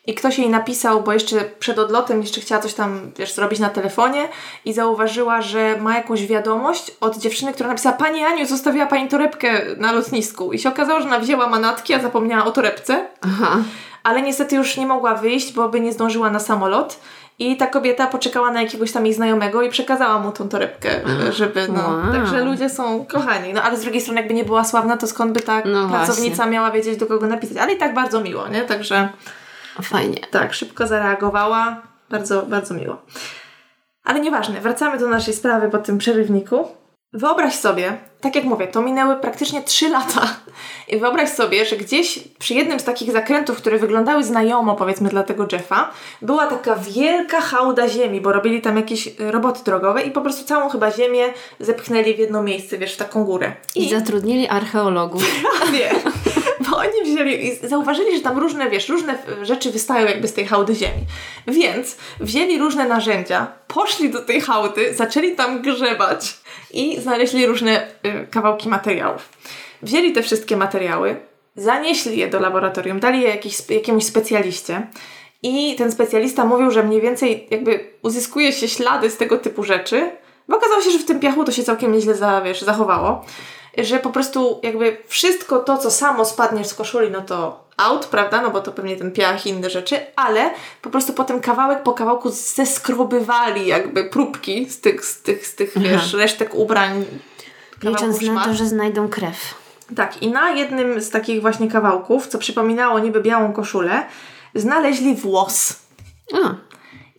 Speaker 1: i ktoś jej napisał, bo jeszcze przed odlotem jeszcze chciała coś tam, wiesz, zrobić na telefonie i zauważyła, że ma jakąś wiadomość od dziewczyny, która napisała Pani Aniu, zostawiła Pani torebkę na lotnisku. I się okazało, że ona wzięła manatki, a zapomniała o torebce
Speaker 2: Aha.
Speaker 1: ale niestety już nie mogła wyjść, bo by nie zdążyła na samolot. I ta kobieta poczekała na jakiegoś tam jej znajomego i przekazała mu tą torebkę, żeby no.
Speaker 2: Wow.
Speaker 1: Także ludzie są kochani. No ale z drugiej strony, jakby nie była sławna, to skąd by ta
Speaker 2: No
Speaker 1: pracownica miała wiedzieć, do kogo napisać. Ale i tak bardzo miło, nie? Także
Speaker 2: Fajnie.
Speaker 1: tak, szybko zareagowała. Bardzo, bardzo miło. Ale nieważne, wracamy do naszej sprawy po tym przerywniku. Wyobraź sobie, tak jak mówię, to minęły praktycznie 3 lata. I wyobraź sobie, że gdzieś przy jednym z takich zakrętów, które wyglądały znajomo, powiedzmy, dla tego Jeffa, była taka wielka hałda ziemi, bo robili tam jakieś roboty drogowe i po prostu całą chyba ziemię zepchnęli w jedno miejsce, wiesz, w taką górę.
Speaker 2: I zatrudnili archeologów.
Speaker 1: Prawie. Oni wzięli i zauważyli, że tam różne, wiesz, różne e, rzeczy wystają jakby z tej hałdy ziemi. Więc wzięli różne narzędzia, poszli do tej hałdy, zaczęli tam grzebać i znaleźli różne y, kawałki materiałów. Wzięli te wszystkie materiały, zanieśli je do laboratorium, dali je jakiś, jakiemuś specjaliście i ten specjalista mówił, że mniej więcej jakby uzyskuje się ślady z tego typu rzeczy, bo okazało się, że w tym piachu to się całkiem nieźle za, wiesz, zachowało że po prostu jakby wszystko to, co samo spadnie z koszuli, no to out, prawda? No bo to pewnie ten piach i inne rzeczy, ale po prostu potem kawałek po kawałku zeskrobywali jakby próbki z tych, z tych, z tych wiesz, resztek ubrań.
Speaker 2: Licząc na to, że znajdą krew.
Speaker 1: Tak, i na jednym z takich właśnie kawałków, co przypominało niby białą koszulę, znaleźli włos.
Speaker 2: A,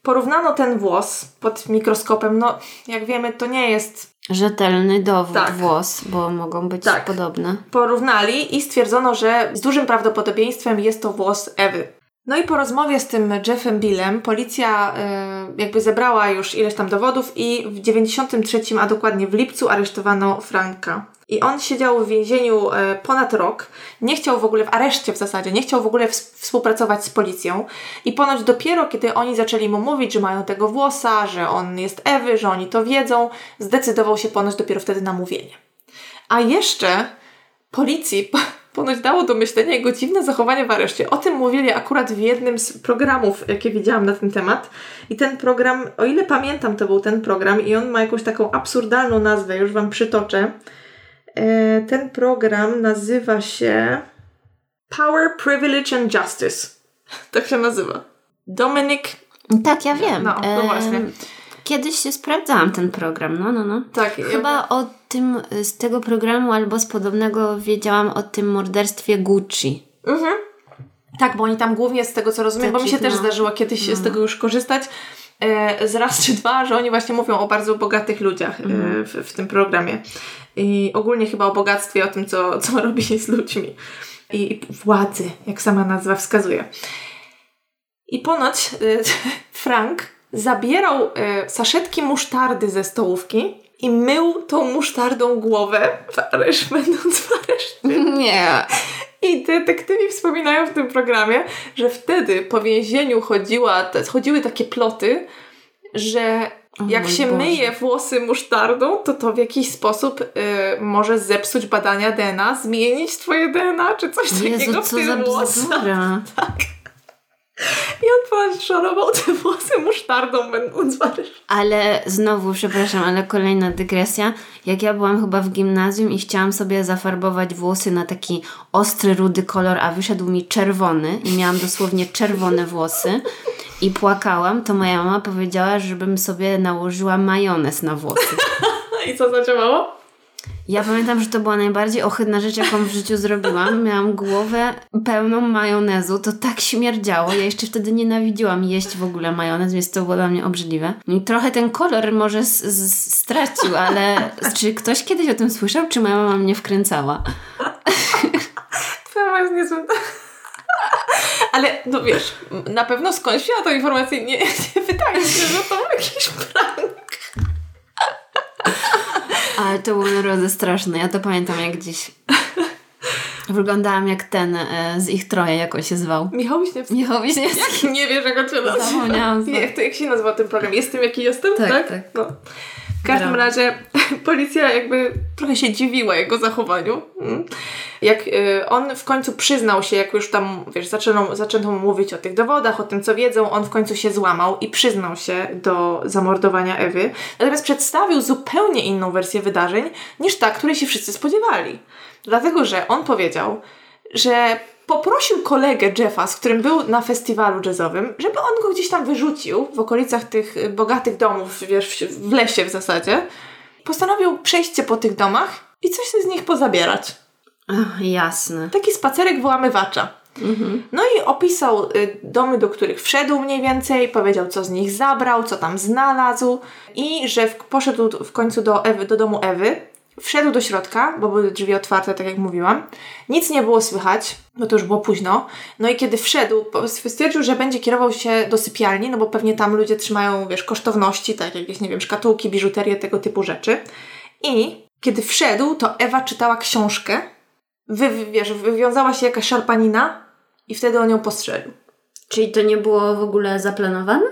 Speaker 1: Porównano ten włos pod mikroskopem. No, jak wiemy, to nie jest
Speaker 2: Rzetelny dowód,
Speaker 1: Tak.
Speaker 2: włos, bo mogą być
Speaker 1: Tak.
Speaker 2: podobne.
Speaker 1: Porównali i stwierdzono, że z dużym prawdopodobieństwem jest to włos Ewy. No i po rozmowie z tym Jeffem Billem policja e, jakby zebrała już ileś tam dowodów i w 93, a dokładnie w lipcu aresztowano Franka. I on siedział w więzieniu e, ponad rok, nie chciał w ogóle, w areszcie w zasadzie, nie chciał w ogóle ws- współpracować z policją i ponoć dopiero kiedy oni zaczęli mu mówić, że mają tego włosa, że on jest Ewy, że oni to wiedzą, zdecydował się ponoć dopiero wtedy na mówienie. A jeszcze policji po- ponoć dało do myślenia jego dziwne zachowanie w areszcie. O tym mówili akurat w jednym z programów, jakie widziałam na ten temat. I ten program, o ile pamiętam, to był ten program i on ma jakąś taką absurdalną nazwę, już Wam przytoczę. E, ten program nazywa się Power, Privilege and Justice. Tak się nazywa. Dominic
Speaker 2: Tak, ja wiem.
Speaker 1: No, no właśnie.
Speaker 2: Kiedyś się sprawdzałam ten program, no, no, no.
Speaker 1: Tak,
Speaker 2: Chyba o tym, z tego programu albo z podobnego wiedziałam o tym morderstwie Gucci.
Speaker 1: Mhm. Tak, bo oni tam głównie z tego co rozumiem, bo mi się
Speaker 2: Takich,
Speaker 1: też
Speaker 2: no.
Speaker 1: zdarzyło kiedyś z tego już korzystać. E, z raz czy dwa, że oni właśnie mówią o bardzo bogatych ludziach e, w, w tym programie. I ogólnie chyba o bogactwie, o tym, co, co robili z ludźmi. I, I władzy, jak sama nazwa wskazuje. I ponoć e, Frank zabierał e, saszetki musztardy ze stołówki i mył tą musztardą głowę w aresz, będąc w areszcie.
Speaker 2: Nie.
Speaker 1: I detektywi wspominają w tym programie, że wtedy po więzieniu chodziła, chodziły takie ploty, że
Speaker 2: O
Speaker 1: jak się
Speaker 2: Boże.
Speaker 1: myje włosy musztardą, to to w jakiś sposób y, może zepsuć badania DNA, zmienić twoje DNA, czy coś takiego
Speaker 2: Jezu,
Speaker 1: w
Speaker 2: co
Speaker 1: tych
Speaker 2: za
Speaker 1: włosach.
Speaker 2: bzdura.
Speaker 1: On ponoć szorował te włosy musztardą, będąc areszcie.
Speaker 2: Ale znowu, przepraszam, ale kolejna dygresja. Jak ja byłam chyba w gimnazjum i chciałam sobie zafarbować włosy na taki ostry, rudy kolor, a wyszedł mi czerwony i miałam dosłownie czerwone włosy i płakałam, to moja mama powiedziała, żebym sobie nałożyła majonez na włosy.
Speaker 1: I co zadziałało?
Speaker 2: Ja pamiętam, że to była najbardziej ohydna rzecz, jaką w życiu zrobiłam. Miałam głowę pełną majonezu, to tak śmierdziało. Ja jeszcze wtedy nienawidziłam jeść w ogóle majonez, więc to było dla mnie obrzydliwe. I trochę ten kolor może stracił, ale czy ktoś kiedyś o tym słyszał, czy moja mama mnie wkręcała?
Speaker 1: Twoja mama jest niezłym... Ale no wiesz, na pewno skądś wzięła tą informację, nie, nie wydaje się, że to był jakiś prank.
Speaker 2: Ale to było naprawdę straszne, ja to pamiętam jak dziś. Wyglądałam jak ten e, z ich troje, jak on się zwał.
Speaker 1: Michał Wiśniewski.
Speaker 2: Michał Wiśniewski.
Speaker 1: Nie wiesz, jak on się nazywa.
Speaker 2: Zapomniałam.
Speaker 1: Nie, jak, to, jak się nazywa ten program? Jestem, jaki jestem, tak?
Speaker 2: Tak, tak.
Speaker 1: No. W każdym razie policja jakby trochę się dziwiła jego zachowaniu. Mm. Jak y, on w końcu przyznał się, jak już tam, wiesz, zaczęto, zaczęto mówić o tych dowodach, o tym, co wiedzą, on w końcu się złamał i przyznał się do zamordowania Ewy. Natomiast przedstawił zupełnie inną wersję wydarzeń niż ta, której się wszyscy spodziewali. Dlatego, że on powiedział, że poprosił kolegę Jeffa, z którym był na festiwalu jazzowym, żeby on go gdzieś tam wyrzucił w okolicach tych y, bogatych domów, wiesz, w lesie w zasadzie. Postanowił przejście po tych domach i coś z nich pozabierać.
Speaker 2: Ach, jasne.
Speaker 1: Taki spacerek wyłamywacza. No i opisał y, domy, do których wszedł mniej więcej, powiedział, co z nich zabrał, co tam znalazł i że w, poszedł w końcu do, Ewy, do domu Ewy. Wszedł do środka, bo były drzwi otwarte, tak jak mówiłam. Nic nie było słychać, bo to już było późno. No i kiedy wszedł, stwierdził, że będzie kierował się do sypialni, no bo pewnie tam ludzie trzymają, wiesz, kosztowności, tak jakieś, nie wiem, szkatułki, biżuterię, tego typu rzeczy. I kiedy wszedł, to Ewa czytała książkę, wy, wiesz, wywiązała się jakaś szarpanina i wtedy on ją postrzelił.
Speaker 2: Czyli to nie było w ogóle zaplanowane?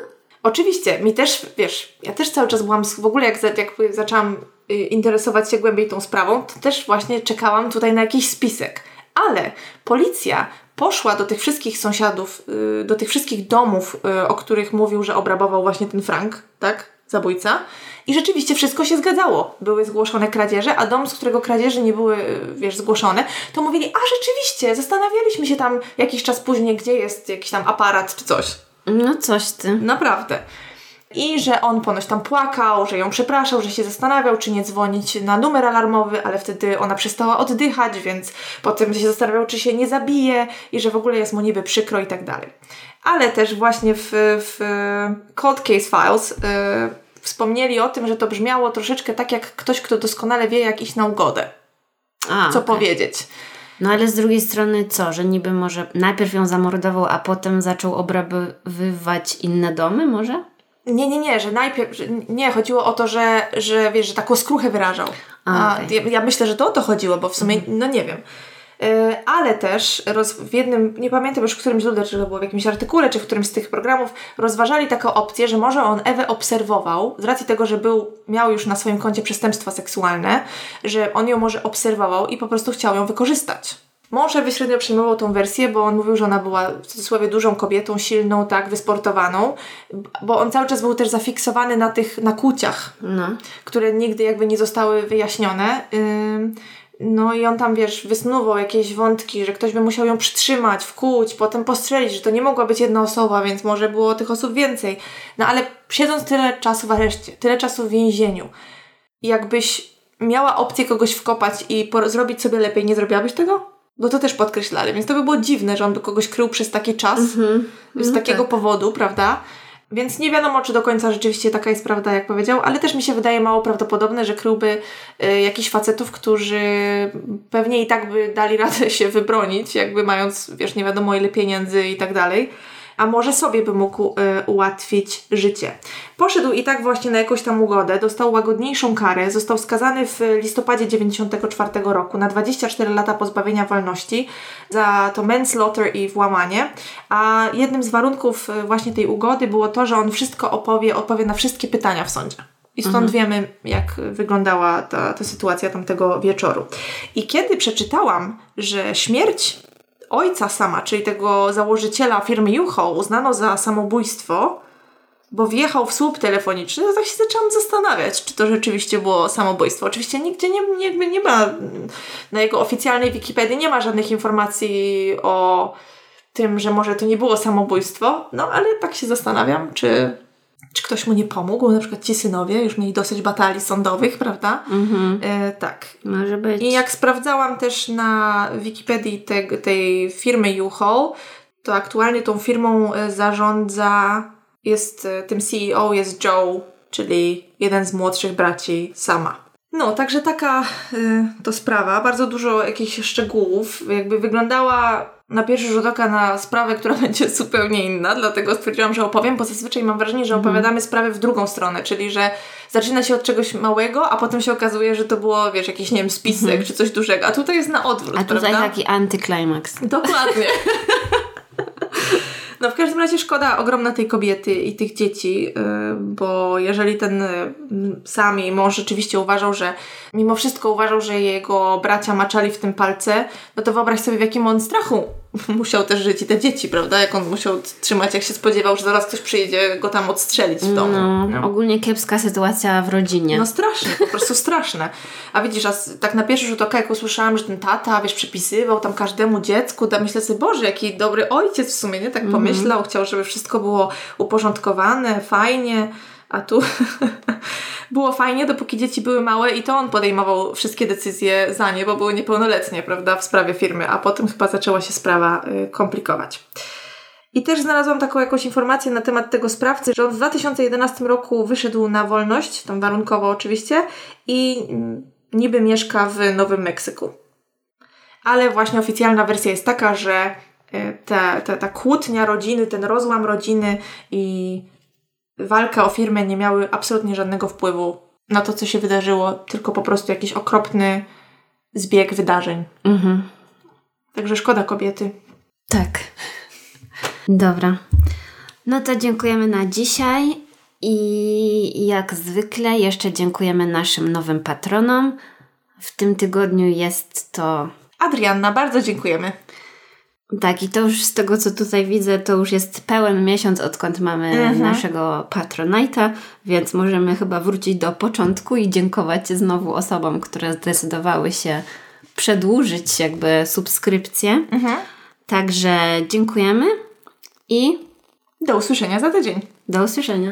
Speaker 1: Oczywiście, mi też, wiesz, ja też cały czas byłam, w ogóle jak, jak zaczęłam interesować się głębiej tą sprawą, to też właśnie czekałam tutaj na jakiś spisek. Ale policja poszła do tych wszystkich sąsiadów, y, do tych wszystkich domów, y, o których mówił, że obrabował właśnie ten Frank, tak? Zabójca. I rzeczywiście wszystko się zgadzało. Były zgłoszone kradzieże, a dom, z którego kradzieży nie były, y, wiesz, zgłoszone, to mówili, a rzeczywiście, zastanawialiśmy się tam jakiś czas później, gdzie jest jakiś tam aparat czy coś.
Speaker 2: No coś ty.
Speaker 1: Naprawdę. I że on ponoć tam płakał, że ją przepraszał, że się zastanawiał, czy nie dzwonić na numer alarmowy, ale wtedy ona przestała oddychać, więc potem się zastanawiał, czy się nie zabije i że w ogóle jest mu niby przykro i tak dalej. Ale też właśnie w, w Cold Case Files y, wspomnieli o tym, że to brzmiało troszeczkę tak jak ktoś, kto doskonale wie, jak iść na ugodę.
Speaker 2: A,
Speaker 1: Co
Speaker 2: okej.
Speaker 1: powiedzieć.
Speaker 2: No ale z drugiej strony co, że niby może najpierw ją zamordował, a potem zaczął obrabowywać inne domy może?
Speaker 1: Nie, nie, nie, że najpierw, że nie, chodziło o to, że, że wiesz, że taką skruchę wyrażał.
Speaker 2: A, okej.
Speaker 1: ja, ja myślę, że to o to chodziło, bo w sumie, no nie wiem. Yy, ale też roz, w jednym, nie pamiętam już w którym źródle, czy to było w jakimś artykule, czy w którymś z tych programów, rozważali taką opcję, że może on Ewę obserwował, z racji tego, że był, miał już na swoim koncie przestępstwa seksualne, że on ją może obserwował i po prostu chciał ją wykorzystać. Mąż Ewy średnio przyjmował tą wersję, bo on mówił, że ona była w cudzysłowie dużą kobietą, silną, tak, wysportowaną, bo on cały czas był też zafiksowany na tych nakłuciach,
Speaker 2: No.
Speaker 1: które nigdy jakby nie zostały wyjaśnione. Ym, No i on tam, wiesz, wysnuwał jakieś wątki, że ktoś by musiał ją przytrzymać, wkuć, potem postrzelić, że to nie mogła być jedna osoba, więc może było tych osób więcej. No ale siedząc tyle czasu w areszcie, tyle czasu w więzieniu, jakbyś miała opcję kogoś wkopać i zrobić sobie lepiej, nie zrobiłabyś tego? Bo to też podkreślali, więc to by było dziwne, że on by kogoś krył przez taki czas, z
Speaker 2: No
Speaker 1: takiego
Speaker 2: tak.
Speaker 1: powodu, prawda? Więc nie wiadomo, czy do końca rzeczywiście taka jest prawda, jak powiedział, ale też mi się wydaje mało prawdopodobne, że kryłby y, jakichś facetów, którzy pewnie i tak by dali radę się wybronić, jakby mając, wiesz, nie wiadomo ile pieniędzy i tak dalej. A może sobie by mógł y, ułatwić życie. Poszedł i tak właśnie na jakąś tam ugodę, dostał łagodniejszą karę, został skazany w listopadzie 94 roku na 24 lata pozbawienia wolności za to manslaughter i włamanie. A jednym z warunków y, właśnie tej ugody było to, że on wszystko opowie, odpowie na wszystkie pytania w sądzie. I stąd wiemy, jak wyglądała ta, ta sytuacja tamtego wieczoru. I kiedy przeczytałam, że śmierć ojca sama, czyli tego założyciela firmy Juho, uznano za samobójstwo, bo wjechał w słup telefoniczny, to tak się zaczęłam zastanawiać, czy to rzeczywiście było samobójstwo. Oczywiście nigdzie nie, nie, nie ma, na jego oficjalnej Wikipedii nie ma żadnych informacji o tym, że może to nie było samobójstwo, no ale tak się zastanawiam, czy, czy ktoś mu nie pomógł, na przykład ci synowie już mieli dosyć batalii sądowych, prawda? E, tak.
Speaker 2: Może być.
Speaker 1: I jak sprawdzałam też na Wikipedii te, tej firmy U-Haul, to aktualnie tą firmą e, zarządza, jest e, tym CEO jest Joe, czyli jeden z młodszych braci sama. No, także taka y, to sprawa. Bardzo dużo jakichś szczegółów. Jakby wyglądała na pierwszy rzut oka na sprawę, która będzie zupełnie inna, dlatego stwierdziłam, że opowiem, bo zazwyczaj mam wrażenie, że opowiadamy sprawy w drugą stronę, czyli że zaczyna się od czegoś małego, a potem się okazuje, że to było, wiesz, jakiś, nie wiem, spisek czy coś dużego, a tutaj jest na odwrót,
Speaker 2: A tutaj
Speaker 1: prawda?
Speaker 2: taki antyklimaks.
Speaker 1: Dokładnie. No w każdym razie szkoda ogromna tej kobiety i tych dzieci, yy, bo jeżeli ten yy, sam jej mąż rzeczywiście uważał, że mimo wszystko uważał, że jego bracia maczali w tym palce, no to wyobraź sobie w jakim on strachu musiał też żyć i te dzieci, prawda? Jak on musiał trzymać, jak się spodziewał, że zaraz ktoś przyjdzie go tam odstrzelić w domu.
Speaker 2: No, ogólnie kiepska sytuacja w rodzinie.
Speaker 1: No straszne, po prostu straszne. A widzisz, a tak na pierwszy rzut oka, jak usłyszałam, że ten tata, wiesz, przypisywał tam każdemu dziecku, to myślę sobie, Boże, jaki dobry ojciec w sumie, nie? Tak pomyślał, chciał, żeby wszystko było uporządkowane, fajnie, a tu było fajnie, dopóki dzieci były małe i to on podejmował wszystkie decyzje za nie, bo były niepełnoletnie, prawda, w sprawie firmy, a potem chyba zaczęła się sprawa y, komplikować. I też znalazłam taką jakąś informację na temat tego sprawcy, że on w 2011 roku wyszedł na wolność, tam warunkowo oczywiście, i mm, niby mieszka w Nowym Meksyku. Ale właśnie oficjalna wersja jest taka, że y, ta, ta, ta kłótnia rodziny, ten rozłam rodziny i walka o firmę nie miały absolutnie żadnego wpływu na to, co się wydarzyło, tylko po prostu jakiś okropny zbieg wydarzeń.
Speaker 2: Mhm.
Speaker 1: Także szkoda kobiety.
Speaker 2: Tak. Dobra. No to dziękujemy na dzisiaj i jak zwykle jeszcze dziękujemy naszym nowym patronom. W tym tygodniu jest to
Speaker 1: Adrianna, bardzo dziękujemy.
Speaker 2: Tak, i to już z tego, co tutaj widzę, to już jest pełen miesiąc, odkąd mamy
Speaker 1: Mhm.
Speaker 2: naszego Patronite'a, więc możemy chyba wrócić do początku i dziękować znowu osobom, które zdecydowały się przedłużyć jakby subskrypcję.
Speaker 1: Mhm.
Speaker 2: Także dziękujemy i
Speaker 1: Do usłyszenia za tydzień.
Speaker 2: do usłyszenia.